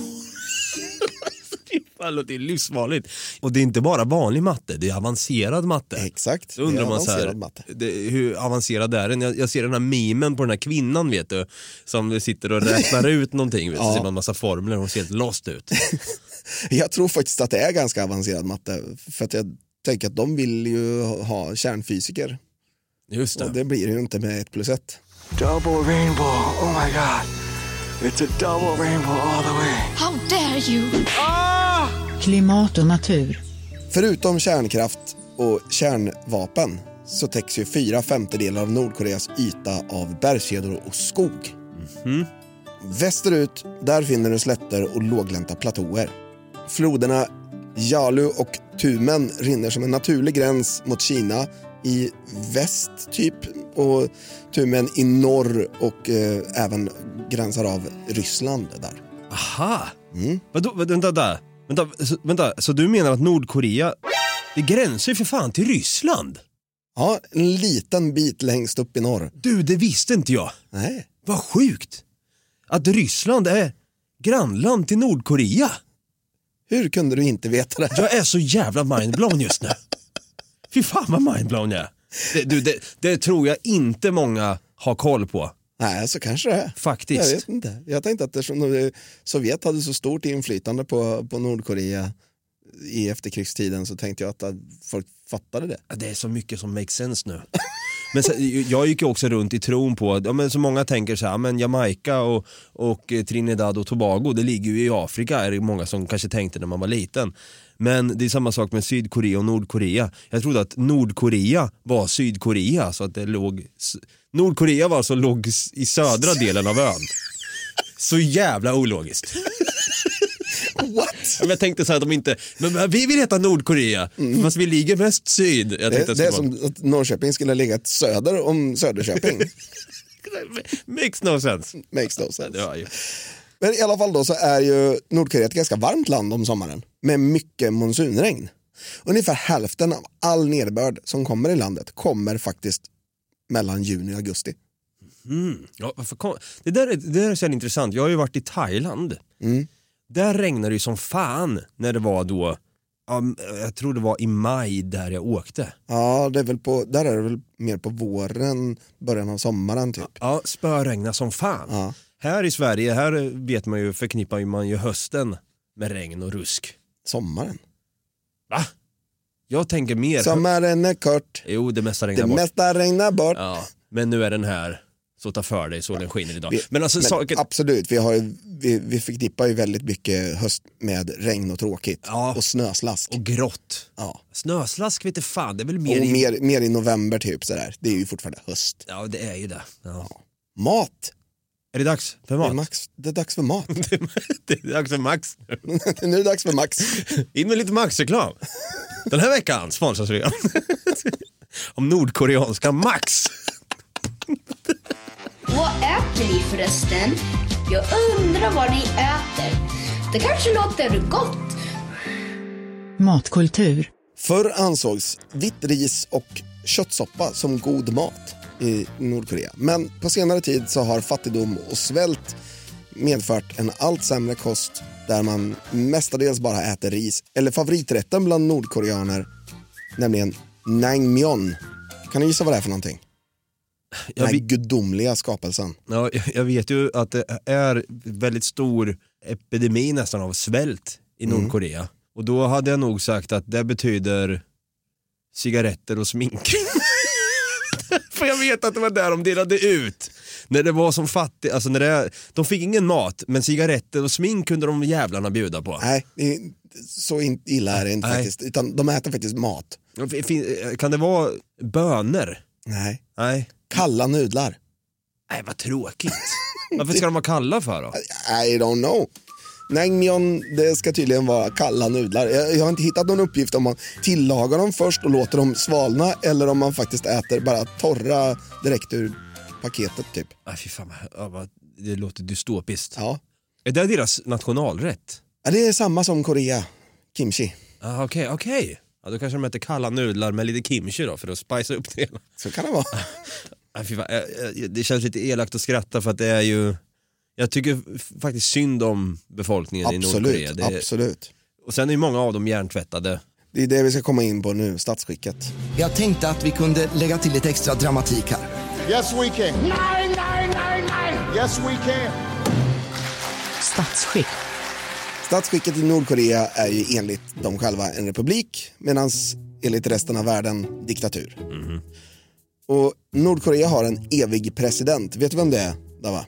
Fan, Det ju livsfarligt. Och det är inte bara vanlig matte, det är avancerad matte. Exakt, Då undrar är man så här, matte. det, hur avancerad är den? Jag, jag ser den här memen på den här kvinnan vet du, som sitter och räknar ut någonting, vet du, Ja. så ser man en massa formler och hon ser helt lost ut. Jag tror faktiskt att det är ganska avancerad matte. För att jag tänker att de vill ju ha kärnfysiker. Just det. Och det blir det ju inte med ett plus ett. Double rainbow. Oh my god. It's a double rainbow all the way. How dare you! Klimat och natur. Förutom kärnkraft och kärnvapen så täcks ju fyra femtedelar av Nordkoreas yta av bergskedjor och skog. Västerut, där finner du slätter och låglänta platåer. Floderna Yalu och Tumen rinner som en naturlig gräns mot Kina i väst typ och Tumen i norr och eh, även gränsar av Ryssland där. Aha! Mm. Vadå, vad- vänta, där. Vänta, så, vänta, så du menar att Nordkorea, det gränsar ju för fan till Ryssland? Ja, en liten bit längst upp i norr. Du, det visste inte jag. Nej. Vad sjukt! Att Ryssland är grannland till Nordkorea. Hur kunde du inte veta det? Jag är så jävla mindblown just nu. Fy fan vad mindblown jag är. Det, du, det, det tror jag inte många har koll på. Nej, så kanske det är. Faktiskt. Jag vet inte. Jag tänkte att eftersom Sovjet hade så stort inflytande på, på Nordkorea i efterkrigstiden så tänkte jag att folk fattade det. Ja, Det är så mycket som makes sense nu. Men sen, jag gick ju också runt i tron på, ja, men så många tänker så här, men Jamaica och, och Trinidad och Tobago, det ligger ju i Afrika, är det många som kanske tänkte när man var liten. Men det är samma sak med Sydkorea och Nordkorea. Jag trodde att Nordkorea var Sydkorea, så att det låg... Nordkorea var alltså låg i södra delen av ön. Så jävla ologiskt. What? Men jag tänkte så här att de inte, men vi vill heta Nordkorea, fast vi ligger mest syd. Jag Det, det är som att Norrköping skulle ha legat söder om Söderköping. Makes no sense. Makes no sense. Ja. Men i alla fall då så är ju Nordkorea ett ganska varmt land om sommaren med mycket monsunregn. Ungefär hälften av all nederbörd som kommer i landet kommer faktiskt mellan juni och augusti. Mm. Ja, varför kom... det, där är, det där är så intressant. Jag har ju varit i Thailand. Mm. Där regnade det ju som fan när det var då, ja, jag tror det var i maj där jag åkte. Ja, det är väl på, där är det väl mer på våren, början av sommaren typ. Ja, spöregna som fan. Ja. Här i Sverige, här vet man ju, förknippar man ju hösten med regn och rusk. Sommaren. Va? Jag tänker mer... Sommaren är kort, Jo, det mesta regnar det bort. mesta regnar bort. Ja, men nu är den här, så ta för dig, solen skiner idag. Vi- men alltså saken... Absolut, vi, har vi, vi förknippar ju väldigt mycket höst med regn och tråkigt. Ja. Och snöslask. Och grått. ja. Snöslask vet du fan, det är väl mer och i... mer, mer i november typ sådär. Det är ju fortfarande höst. Ja, det är ju det. Ja. Mat. Är det dags för Det är, mat? max, det är dags för mat. det är dags för Max. nu är det dags för Max. In med lite Max-reklam. Den här veckan sponsras vi av om nordkoreanska Max. Vad äter ni förresten? Jag undrar vad ni äter. Det kanske låter gott. Matkultur. Förr ansågs vitt ris och köttsoppa som god mat i Nordkorea. Men på senare tid så har fattigdom och svält medfört en allt sämre kost där man mestadels bara äter ris. Eller favoriträtten bland nordkoreaner, nämligen naengmyeon. Kan du gissa vad det är för någonting? Den här gudomliga skapelsen. ja, jag vet ju att det är väldigt stor epidemi nästan av svält i Nordkorea. Och då hade jag nog sagt att det betyder cigaretter och smink. För jag vet att det var där de delade ut. När det var som fattig, alltså när det, de fick ingen mat, men cigaretter och smink kunde de jävlarna bjuda på. Nej, så illa är det inte Nej. faktiskt. Utan de äter faktiskt mat. Kan det vara bönor? Nej. Nej. Kalla nudlar. Nej vad tråkigt. Varför ska de vara kalla för då? I don't know. Naengmyeon, det ska tydligen vara kalla nudlar. Jag, jag har inte hittat någon uppgift om man tillagar dem först och låter dem svalna eller om man faktiskt äter bara torra direkt ur paketet typ. Nej fy fan, det låter dystopiskt. Ja. Är det deras nationalrätt? Ja, det är samma som Korea, kimchi. Ah, Okej, okej. Ja, då kanske de äter kalla nudlar med lite kimchi då för att spicea upp det hela. Så kan det vara. Nej, fy fan, eh, eh, det känns lite elakt att skratta för att det är ju Jag tycker faktiskt synd om befolkningen i Nordkorea. Absolut, Det är, absolut. Och sen är ju många av dem hjärntvättade. Det är det vi ska komma in på nu, statsskicket. Jag tänkte att vi kunde lägga till lite extra dramatik här. Yes, we can. Nej, nej, nej, nej. Yes, we can. Statsskick. Statsskicket i Nordkorea är ju enligt dem själva en republik medan enligt resten av världen diktatur. Och Nordkorea har en evig president. Vet du vem det är, Dava?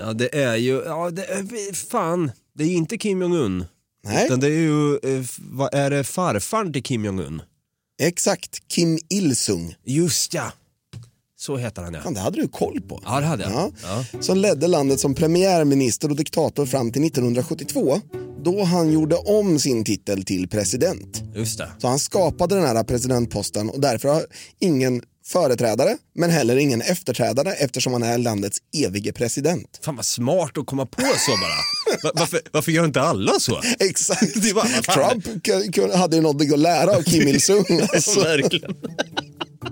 Ja det är ju, ja det är, fan, det är ju inte Kim Jong-Un. Nej. Utan det är ju, eh, vad är det farfar till Kim Jong-Un? Exakt, Kim Il-Sung. Just ja, så heter han ja. Fan, det hade du koll på. Ja det hade jag. Ja. Ja. Som ledde landet som premiärminister och diktator fram till 1972 då han gjorde om sin titel till president. Just det. Så han skapade den här presidentposten och därför har ingen företrädare men heller ingen efterträdare eftersom han är landets evige president. Fan vad smart att komma på så bara. Va- varför, varför gör inte alla så? Exakt. Fan. Trump hade ju något att lära av Kim Il-Sung. Alltså. Verkligen.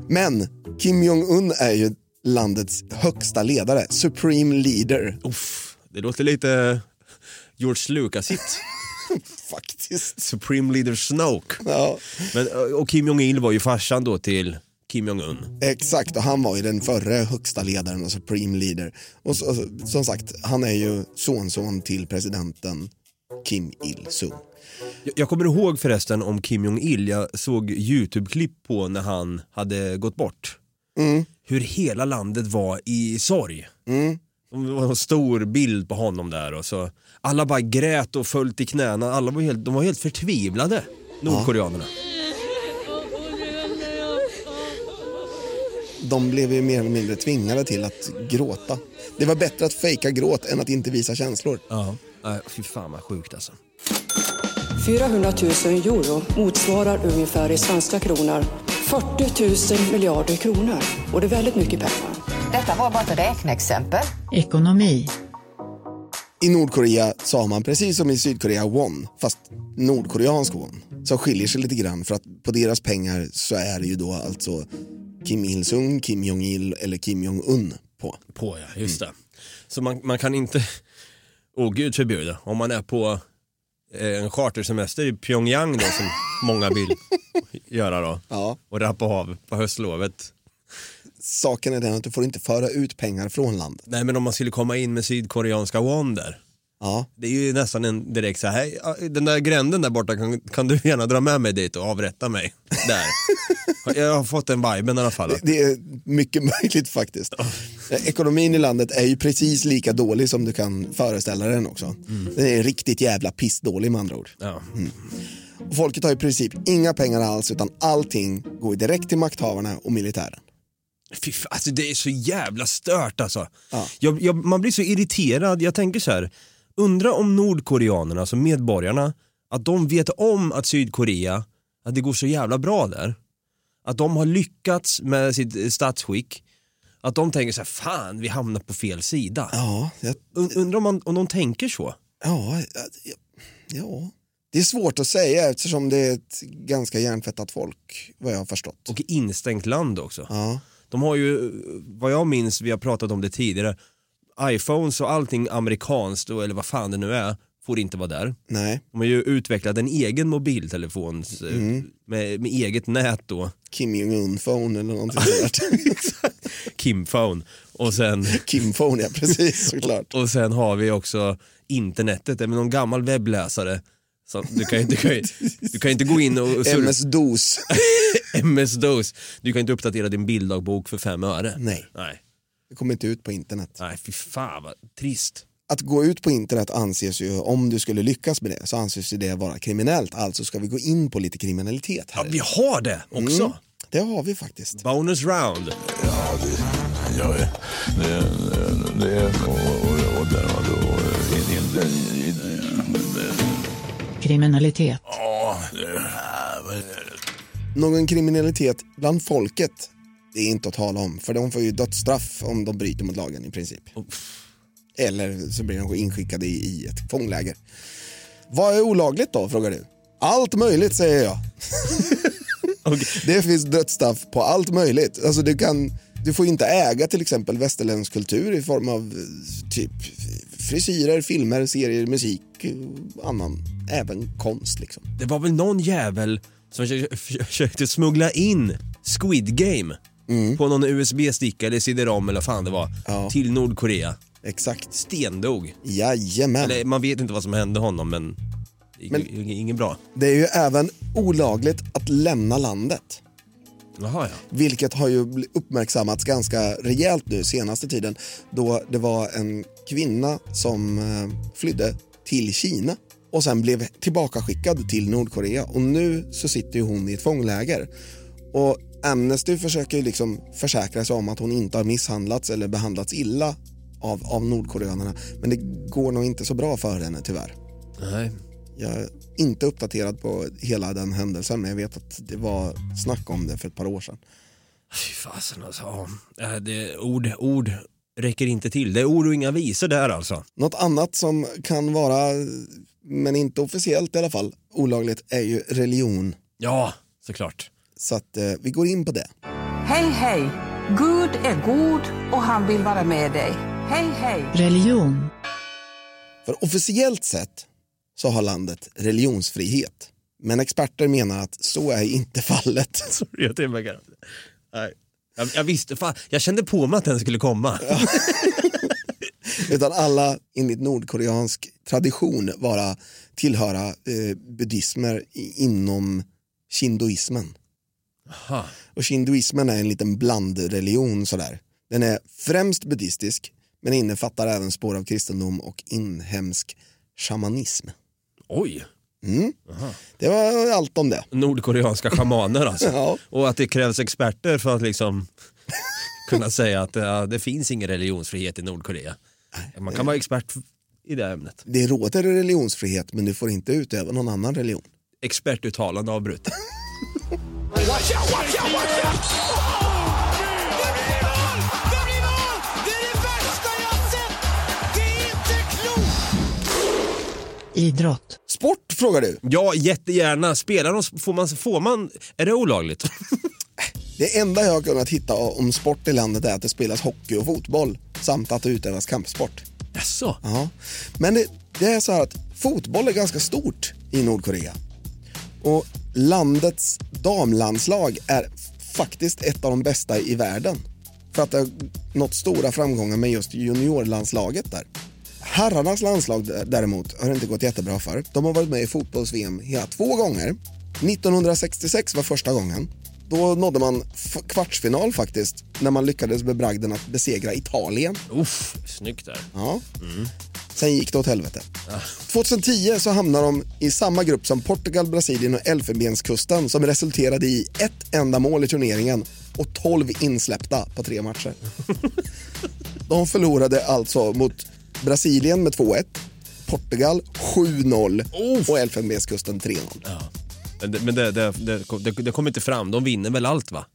Men Kim Jong-Un är ju landets högsta ledare, supreme leader. Uff, det låter lite George Lucas-hit. Faktiskt. Supreme Leader Snoke. Ja. Men, och Kim Jong-Il var ju farsan då till Kim Jong-Un. Exakt, och han var ju den förre högsta ledaren och supreme leader. Och så, så, som sagt, han är ju sonson till presidenten Kim Il-Sung. Jag- Jag kommer ihåg förresten om Kim Jong-Il, jag såg YouTube-klipp på när han hade gått bort. Mm. Hur hela landet var i sorg. Mm. Det var en stor bild på honom där och så alla bara grät och föll till knäna. Alla var helt, de var helt förtvivlade, nordkoreanerna. De blev ju mer eller mindre tvingade till att gråta. Det var bättre att fejka gråt än att inte visa känslor. Ja. Nej, fy fan vad sjukt alltså. 400 000 euro motsvarar ungefär i svenska kronor 40 000 miljarder kronor. Och det är väldigt mycket pengar. Detta var bara ett räkneexempel. Ekonomi. I Nordkorea har man precis som i Sydkorea won, fast nordkoreansk won, som skiljer sig lite grann för att på deras pengar så är det ju då alltså Kim Il-Sung, Kim Jong-Il eller Kim Jong-Un på. På ja, just det. Så man, man kan inte, åh gud förbjude, om man är på eh, en chartersemester i Pyongyang då som många vill göra då Ja. och rappa av på höstlovet. Saken är den att du får inte föra ut pengar från landet. Nej men om man skulle komma in med sydkoreanska won där. Ja. Det är ju nästan en direkt så här, ja, den där gränden där borta kan, kan du gärna dra med mig dit och avrätta mig. Där. Jag har fått den viben i alla fall. Det är mycket möjligt faktiskt. Ekonomin i landet är ju precis lika dålig som du kan föreställa den också. Den är riktigt jävla pissdålig med andra ord. Ja. Och folket har i princip inga pengar alls utan allting går direkt till makthavarna och militären. Fy fan, alltså det är så jävla stört alltså. Jag, jag, man blir så irriterad, jag tänker så här. Undra om nordkoreanerna, alltså medborgarna, att de vet om att Sydkorea, att det går så jävla bra där. Att de har lyckats med sitt eh, statsskick. Att de tänker så här, fan vi hamnar på fel sida. Ja, jag, Und- Undrar om, man, om de tänker så. ja, ja, ja. Det är svårt att säga eftersom det är ett ganska hjärntvättat folk vad jag har förstått. Och instängt land också. Ja. De har ju, vad jag minns, vi har pratat om det tidigare, iPhones och allting amerikanskt, eller vad fan det nu är, får inte vara där. Nej, De har ju utvecklat en egen mobiltelefon Mm. med, med eget nät då, Kim Jong-Un-phone eller någonting sådär. Kimphone. Och sen, Kim-phone, ja precis såklart. och sen har vi också internetet, det är någon gammal webbläsare. Så du, kan, du, kan, du kan inte gå in och MS-DOS. MS-DOS. Du kan inte uppdatera din bilddagbok för fem öre. Nej, Nej, det kommer inte ut på internet. Nej fy fan vad trist. Att gå ut på internet anses ju, om du skulle lyckas med det, så anses ju det vara kriminellt. Alltså ska vi gå in på lite kriminalitet här. Ja, vi har det också. Mm, det har vi faktiskt. Bonus round. Ja, det, ja, det, det, det och, och, och, där, och, och, in, in, in, Kriminalitet. ja, det, Någon kriminalitet bland folket, det är inte att tala om. För de får ju dödsstraff om de bryter mot lagen i princip. Eller så blir de inskickade i, i ett fångläger. Vad är olagligt då, frågar du? Allt möjligt, säger jag. Det finns dödsstraff på allt möjligt. Alltså du, kan, du får inte äga till exempel västerländsk kultur i form av eh, typ frisyrer, filmer, serier, musik och annan även konst. Liksom. Det var väl någon jävel som försökte smuggla in Squid Game på någon USB-sticka eller CD-ROM eller vad fan det var till Nordkorea. Exakt. Stendog. Jajamän. Eller man vet inte vad som hände honom men, Men- inget bra. Det är ju även olagligt att lämna landet. Jaha ja. Vilket har ju uppmärksammats ganska rejält nu senaste tiden då det var en kvinna som eh, flydde till Kina och sen blev tillbakaskickad till Nordkorea och nu så sitter ju hon i ett fångläger. Och Amnesty försöker ju liksom försäkra sig om att hon inte har misshandlats eller behandlats illa av, av nordkoreanerna men det går nog inte så bra för henne tyvärr. Nej. Jag är inte uppdaterad på hela den händelsen men jag vet att det var snack om det för ett par år sedan. Fy fasen alltså. Ja, Äh, det, ord, ord räcker inte till. Det är ord och inga visor där alltså. Något annat som kan vara, men inte officiellt i alla fall, olagligt är ju religion. Ja, såklart. Så att eh, vi går in på det. Hej, hej! Gud är god och han vill vara med dig. Hej, hej! Religion. För officiellt sett så har landet religionsfrihet. Men experter menar att så är inte fallet. Sorry, jag tillbaka. Nej. Jag, jag visste, fan, jag kände på mig att den skulle komma. Utan alla enligt nordkoreansk tradition vara tillhöra eh, buddhismer inom shindoismen. Aha. Och shindoismen är en liten blandreligion sådär. Den är främst buddhistisk men innefattar även spår av kristendom och inhemsk shamanism. Oj. Mm. Det var allt om det. Nordkoreanska schamaner alltså. Ja. Och att det krävs experter för att liksom kunna säga att ja, det finns ingen religionsfrihet i Nordkorea. Man kan vara expert i det ämnet. Det råder religionsfrihet men du får inte utöva någon annan religion. Expertuttalande avbrutet. Watch out, watch out, watch out! Idrott. Sport frågar du? Ja, jättegärna. Spelar de, får man, får man, är det olagligt? Det enda jag har kunnat hitta om sport i landet är att det spelas hockey och fotboll samt att det utövas kampsport. Jaså? Ja. Men det, det är så här att fotboll är ganska stort i Nordkorea. Och landets damlandslag är faktiskt ett av de bästa i världen. För att det har nått stora framgångar med just juniorlandslaget där. Herrarnas landslag däremot har det inte gått jättebra för. De har varit med i fotbolls-VM hela två gånger. 1966 var första gången. Då nådde man kvartsfinal faktiskt när man lyckades med bragden att besegra Italien. Uff, snyggt där. Ja. Sen gick det åt helvete. 2010 så hamnade de i samma grupp som Portugal, Brasilien och Elfenbenskusten som resulterade i ett enda mål i turneringen och 12 insläppta på tre matcher. De förlorade alltså mot Brasilien med 2-1, Portugal 7-0 och Elfenbenskusten 3-0. Men, det, men det, det, det, det, kommer inte fram. De vinner väl allt va?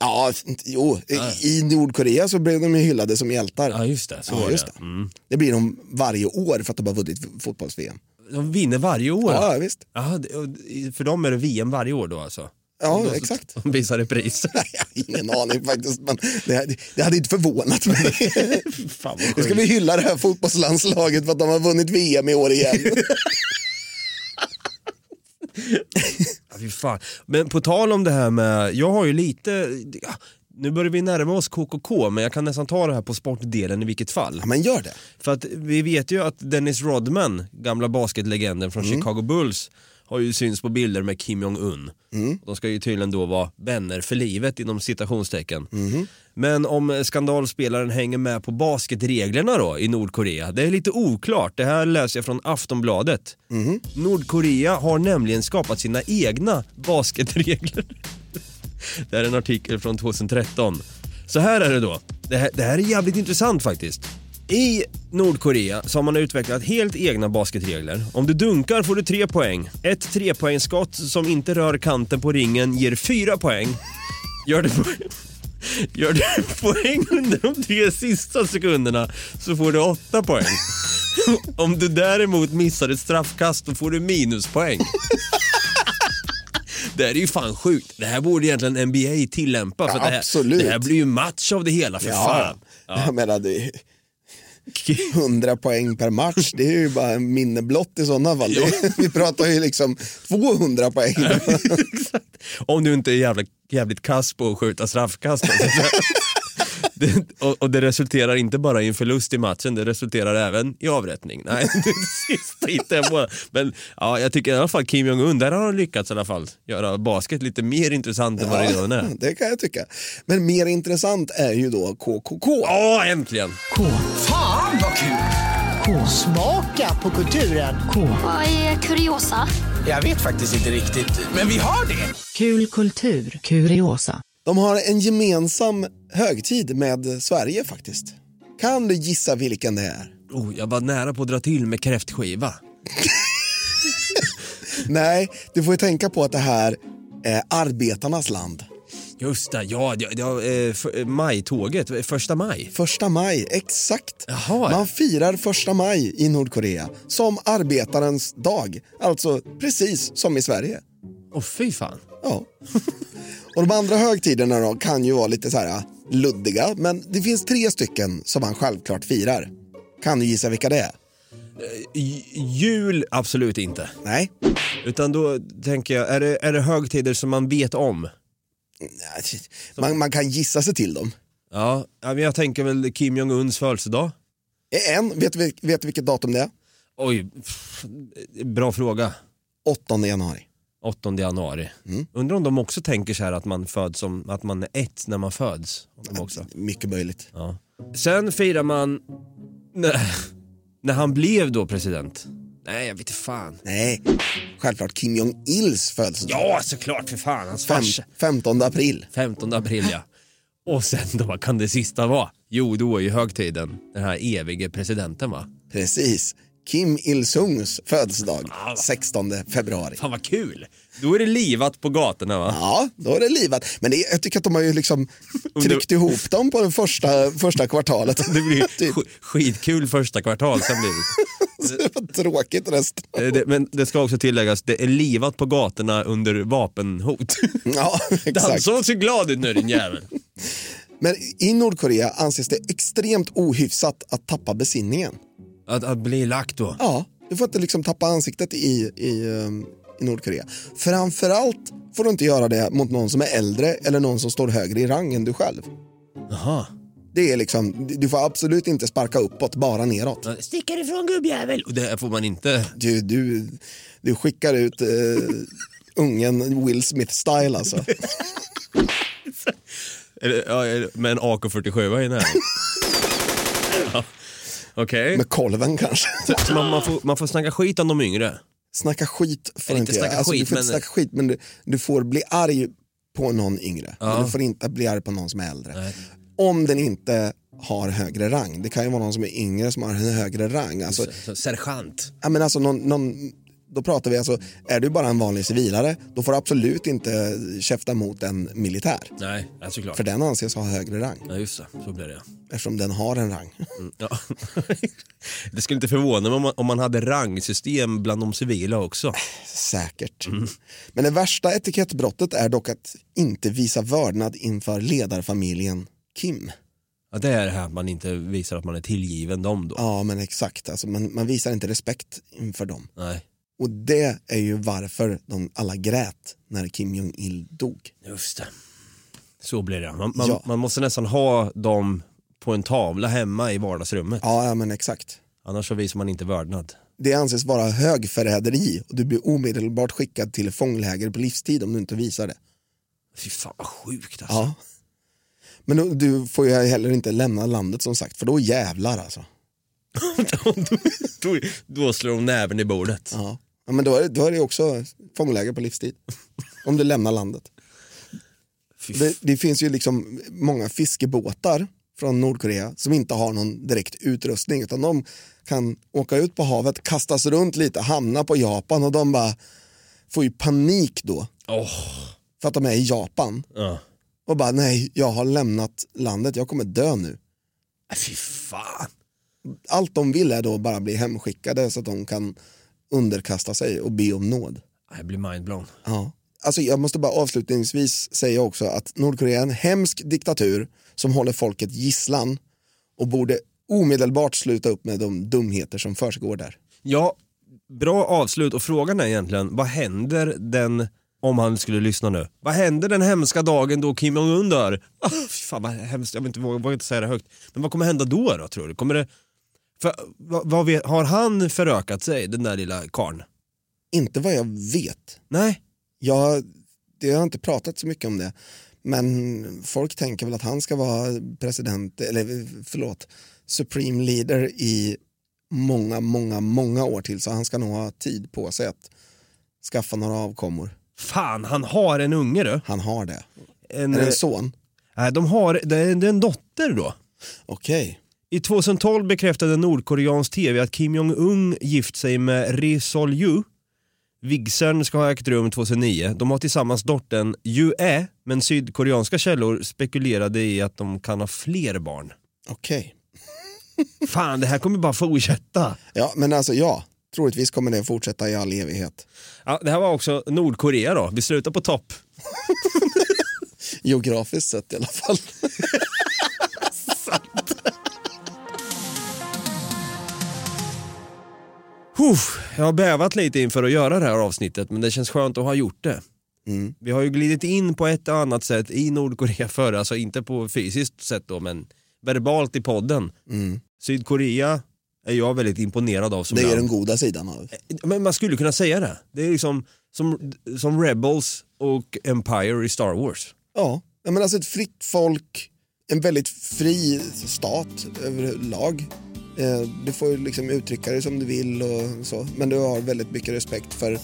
Ja, jo, i- i Nordkorea så blev de ju hyllade som hjältar. Ja, just det. Så Ja, just det. det. Mm. Det blir de varje år för att de har vunnit fotbolls-VM. De vinner varje år? Ja, visst. Och för dem är det VM varje år då alltså? Ja, De- exakt. De visar repris. Ingen aning faktiskt, men det, det hade inte förvånat mig. Fan Nu ska vi hylla det här fotbollslandslaget för att de har vunnit VM i år igen. Ja, fy fan. Men på tal om det här med, jag har ju lite, ja, nu börjar vi närma oss KKK men jag kan nästan ta det här på sportdelen i vilket fall. Ja, men gör det. För att vi vet ju att Dennis Rodman, gamla basketlegenden från Chicago Bulls, har ju syns på bilder med Kim Jong-Un. De ska ju tydligen då vara vänner för livet inom citationstecken. Men om skandalspelaren hänger med på basketreglerna då i Nordkorea, det är lite oklart. Det här läser jag från Aftonbladet. Nordkorea har nämligen skapat sina egna basketregler. Det här är en artikel från 2013. Så här är det då. Det här, det här är jävligt intressant faktiskt. I Nordkorea så har man utvecklat helt egna basketregler. Om du dunkar får du tre poäng. Ett trepoängsskott som inte rör kanten på ringen ger fyra poäng. Gör du, gör du poäng under de tre sista sekunderna så får du åtta poäng. Om du däremot missar ett straffkast då får du minuspoäng. Det här är ju fan sjukt. Det här borde egentligen NBA tillämpa. För Ja, det, här, absolut. det här blir ju match av det hela för fan. Jag menar, det, 100 poäng per match, det är ju bara minne blott i sådana fall. Det, vi pratar ju liksom 200 poäng. Om du inte är jävla, jävligt kass på att skjuta straffkast. det, och, och det resulterar inte bara i en förlust i matchen, det resulterar även i avrättning. Nej, det är det sista jag på. Men ja, jag tycker i alla fall Kim Jong-Un, där har han lyckats i alla fall göra basket lite mer intressant än vad det redan är. det kan jag tycka. Men mer intressant är ju då KKK. Ja, äntligen! K. Fan vad kul! K. Smaka på kulturen. K. Vad är kuriosa? Jag vet faktiskt inte riktigt, men vi har det. Kul kultur. Kuriosa. De har en gemensam högtid med Sverige faktiskt. Kan du gissa vilken det är? Oh, jag var nära på att dra till med kräftskiva. Nej, du får ju tänka på att det här är arbetarnas land. Just det, ja, ja, ja eh, för, eh, majtåget, eh, första maj. Första maj, exakt. Jaha. Man firar första maj i Nordkorea som arbetarens dag. Alltså precis som i Sverige. Åh fy fan. Ja. Och de andra högtiderna då kan ju vara lite så här luddiga, men det finns tre stycken som man självklart firar. Kan du gissa vilka det är? J- Jul, absolut inte. Nej. Utan då tänker jag, är det, är det högtider som man vet om? Man, man kan gissa sig till dem. Ja, men jag tänker väl Kim Jong-Uns födelsedag. En, vet du vet vilket datum det är? Oj, pff, bra fråga. 8 januari. 8 januari. Mm. Undrar om de också tänker så här att man föds som, att man är ett när man föds. De också. Mycket möjligt. Ja. Sen firar man när, när han blev då president. Nej, jag vet inte fan. Nej, självklart Kim Jong-Ils födelsedag. Ja, såklart för fan. Hans Fem, farsa. 15 april. 15 april ja. Och sen då, vad kan det sista vara? Jo, då är ju högtiden den här evige presidenten va? Precis. Kim Il-Sungs födelsedag, 16 februari. Fan vad kul! Då är det livat på gatorna va? Ja, då är det livat. Men det, jag tycker att de har ju liksom tryckt ihop dem på det första, första kvartalet. Det blir Typ. sk- skitkul första kvartal, sen blir det. Det var tråkigt resten. Eh, det. Men det ska också tilläggas, det är livat på gatorna under vapenhot. Ja, exakt. Dansa och se glad ut nu din jävel. Men i Nordkorea anses det extremt ohyfsat att tappa besinningen. Att, att bli lack då? Ja, du får inte liksom tappa ansiktet i, i, um, i Nordkorea. Framförallt får du inte göra det mot någon som är äldre eller någon som står högre i rang än du själv. Jaha. Det är liksom, du får absolut inte sparka uppåt, bara neråt. Stick härifrån gubbjävel! Och det får man inte. Du, du, du skickar ut eh, ungen Will Smith-style alltså. Med en AK47 i näven. ja. Okej. Med kolven kanske. Så, man, man, får, man får snacka skit om de yngre? Snacka skit får du inte inte göra. snacka Alltså, du får inte men- snacka skit men du, du får bli arg på någon yngre. Ja. Men du får inte bli arg på någon som är äldre. Om den inte har högre rang. Det kan ju vara någon som är yngre som har högre rang. Alltså, Så, sergeant? ja, men alltså någon, någon, då pratar vi alltså, är du bara en vanlig civilare, då får du absolut inte käfta mot en militär. Nej, ja, såklart. För den anses ha högre rang, Ja, just det. Så blir det. eftersom den har en rang. Mm, ja. det skulle inte förvåna mig om man, om man hade rangsystem bland de civila också. Säkert. Men det värsta etikettbrottet är dock att inte visa vördnad inför ledarfamiljen Kim. Ja, det är det här att man inte visar att man är tillgiven dem då. Ja men exakt, alltså, man, man visar inte respekt inför dem. Nej, Och det är ju varför de alla grät när Kim Jong-Il dog. just det. Så blir det. Man, man, Ja. man måste nästan ha dem på en tavla hemma i vardagsrummet. Ja, ja men exakt. Annars så visar man inte vördnad. Det anses vara högförräderi och du blir omedelbart skickad till fångläger på livstid om du inte visar det. Fy fan vad sjukt alltså. Ja. Men då, du får ju heller inte lämna landet som sagt, för då jävlar alltså. då, då slår de näven i bordet. Ja. Ja, men då är, då är det också fångläger på livstid. Om du lämnar landet. Det, det finns ju liksom många fiskebåtar från Nordkorea som inte har någon direkt utrustning utan de kan åka ut på havet, kastas runt lite, hamna på Japan och de bara får ju panik då. För att de är i Japan. Ja. Och bara nej, jag har lämnat landet, jag kommer dö nu. Äh, Fy fan. Allt de vill är då bara bli hemskickade så att de kan underkasta sig och be om nåd. Jag blir mindblown. Ja. Alltså jag måste bara avslutningsvis säga också att Nordkorea är en hemsk diktatur som håller folket gisslan och borde omedelbart sluta upp med de dumheter som försiggår där. Ja, bra avslut och frågan är egentligen, vad händer den, om han skulle lyssna nu, vad händer den hemska dagen då Kim Jong-Un dör? Fy fan vad hemskt, jag vill inte, vågar inte säga det högt. Men vad kommer hända då då tror du? Kommer det, för, vad, vad vet, har han förökat sig, den där lilla karln? Inte vad jag vet. Nej. Jag, det har inte pratat så mycket om det. Men folk tänker väl att han ska vara president, eller förlåt, supreme leader i många, många, många år till. Så han ska nog ha tid på sig att skaffa några avkommor. Fan, han har en unge du. Han har det. En, är det en son? Nej, de har, det är, det är en dotter då. Okej. I 2012 bekräftade nordkoreansk tv att Kim Jong-Un gift sig med Ri Sol-Ju. Vigseln ska ha ägt rum 2009. De har tillsammans dottern Ju-Ä, men sydkoreanska källor spekulerade i att de kan ha fler barn. Okej. Fan, det här kommer bara fortsätta. Ja, men alltså ja. Troligtvis kommer det fortsätta i all evighet. Ja, det här var också Nordkorea då. Vi slutar på topp. Geografiskt sett i alla fall. Huff, jag har bävat lite inför att göra det här avsnittet men det känns skönt att ha gjort det. Mm. Vi har ju glidit in på ett och annat sätt i Nordkorea förr, alltså inte på fysiskt sätt då men verbalt i podden. Mm. Sydkorea är jag väldigt imponerad av som Det är land. den goda sidan av. Men man skulle kunna säga det. Det är liksom som, som Rebels och Empire i Star Wars. Ja, men alltså ett fritt folk, en väldigt fri stat överlag. Eh, du får liksom uttrycka dig som du vill och så, men du har väldigt mycket respekt för,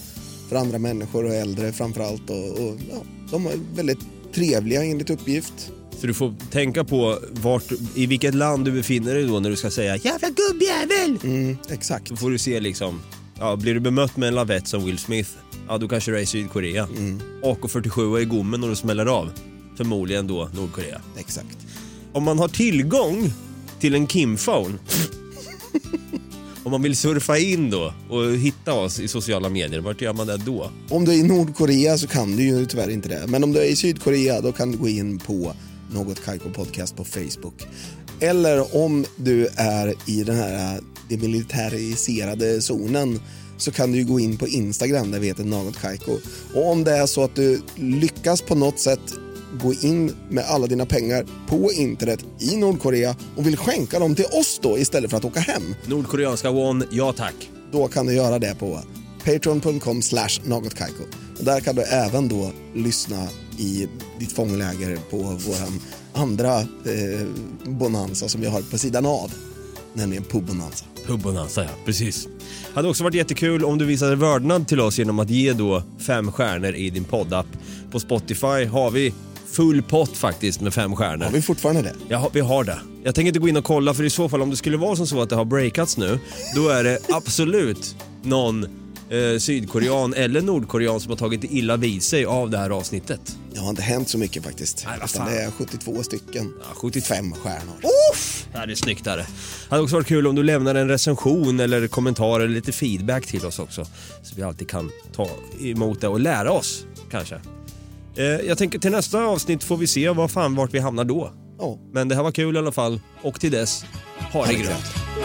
för andra människor och äldre framförallt. Och, och, ja, de är väldigt trevliga enligt uppgift. Så du får tänka på vart, i vilket land du befinner dig då när du ska säga jävla gubbjävel! Mm, exakt. Då får du se liksom, ja, blir du bemött med en lavett som Will Smith, ja då kanske du är i Sydkorea. Mm. AK47 är i gommen och du smäller av. Förmodligen då Nordkorea. Exakt. Om man har tillgång till en Kim-phone om man vill surfa in då och hitta oss i sociala medier, vart gör man det då? Om du är i Nordkorea så kan du ju tyvärr inte det. Men om du är i Sydkorea då kan du gå in på Något Kaiko Podcast på Facebook. Eller om du är i den här demilitariserade zonen så kan du ju gå in på Instagram där vi heter Något Kaiko. Och om det är så att du lyckas på något sätt gå in med alla dina pengar på internet i Nordkorea och vill skänka dem till oss då istället för att åka hem. Nordkoreanska won, ja tack. Då kan du göra det på patreon.com slash nagotkaiko. Och där kan du även då lyssna i ditt fångläger på våran andra eh, bonanza som vi har på sidan av. Nämligen pub-bonanza. Pubbonanza ja, precis. Hade också varit jättekul om du visade vördnad till oss genom att ge då fem stjärnor i din poddapp. På Spotify har vi full pott faktiskt med fem stjärnor. Har vi fortfarande det? Ja, vi har det. Jag tänker inte gå in och kolla för i så fall om det skulle vara som så att det har breakats nu, då är det absolut någon eh, sydkorean eller nordkorean som har tagit illa vid sig av det här avsnittet. Det har inte hänt så mycket faktiskt. Nej, vad Utan fan. det är 72 stycken. Ja, 75 Fem stjärnor. Uff! Ja, det är snyggt där. Det hade också varit kul om du lämnar en recension eller kommentar eller lite feedback till oss också. Så vi alltid kan ta emot det och lära oss kanske. Eh, jag tänker till nästa avsnitt får vi se vad fan vart vi hamnar då. Ja. Men det här var kul i alla fall och till dess, ha det grönt.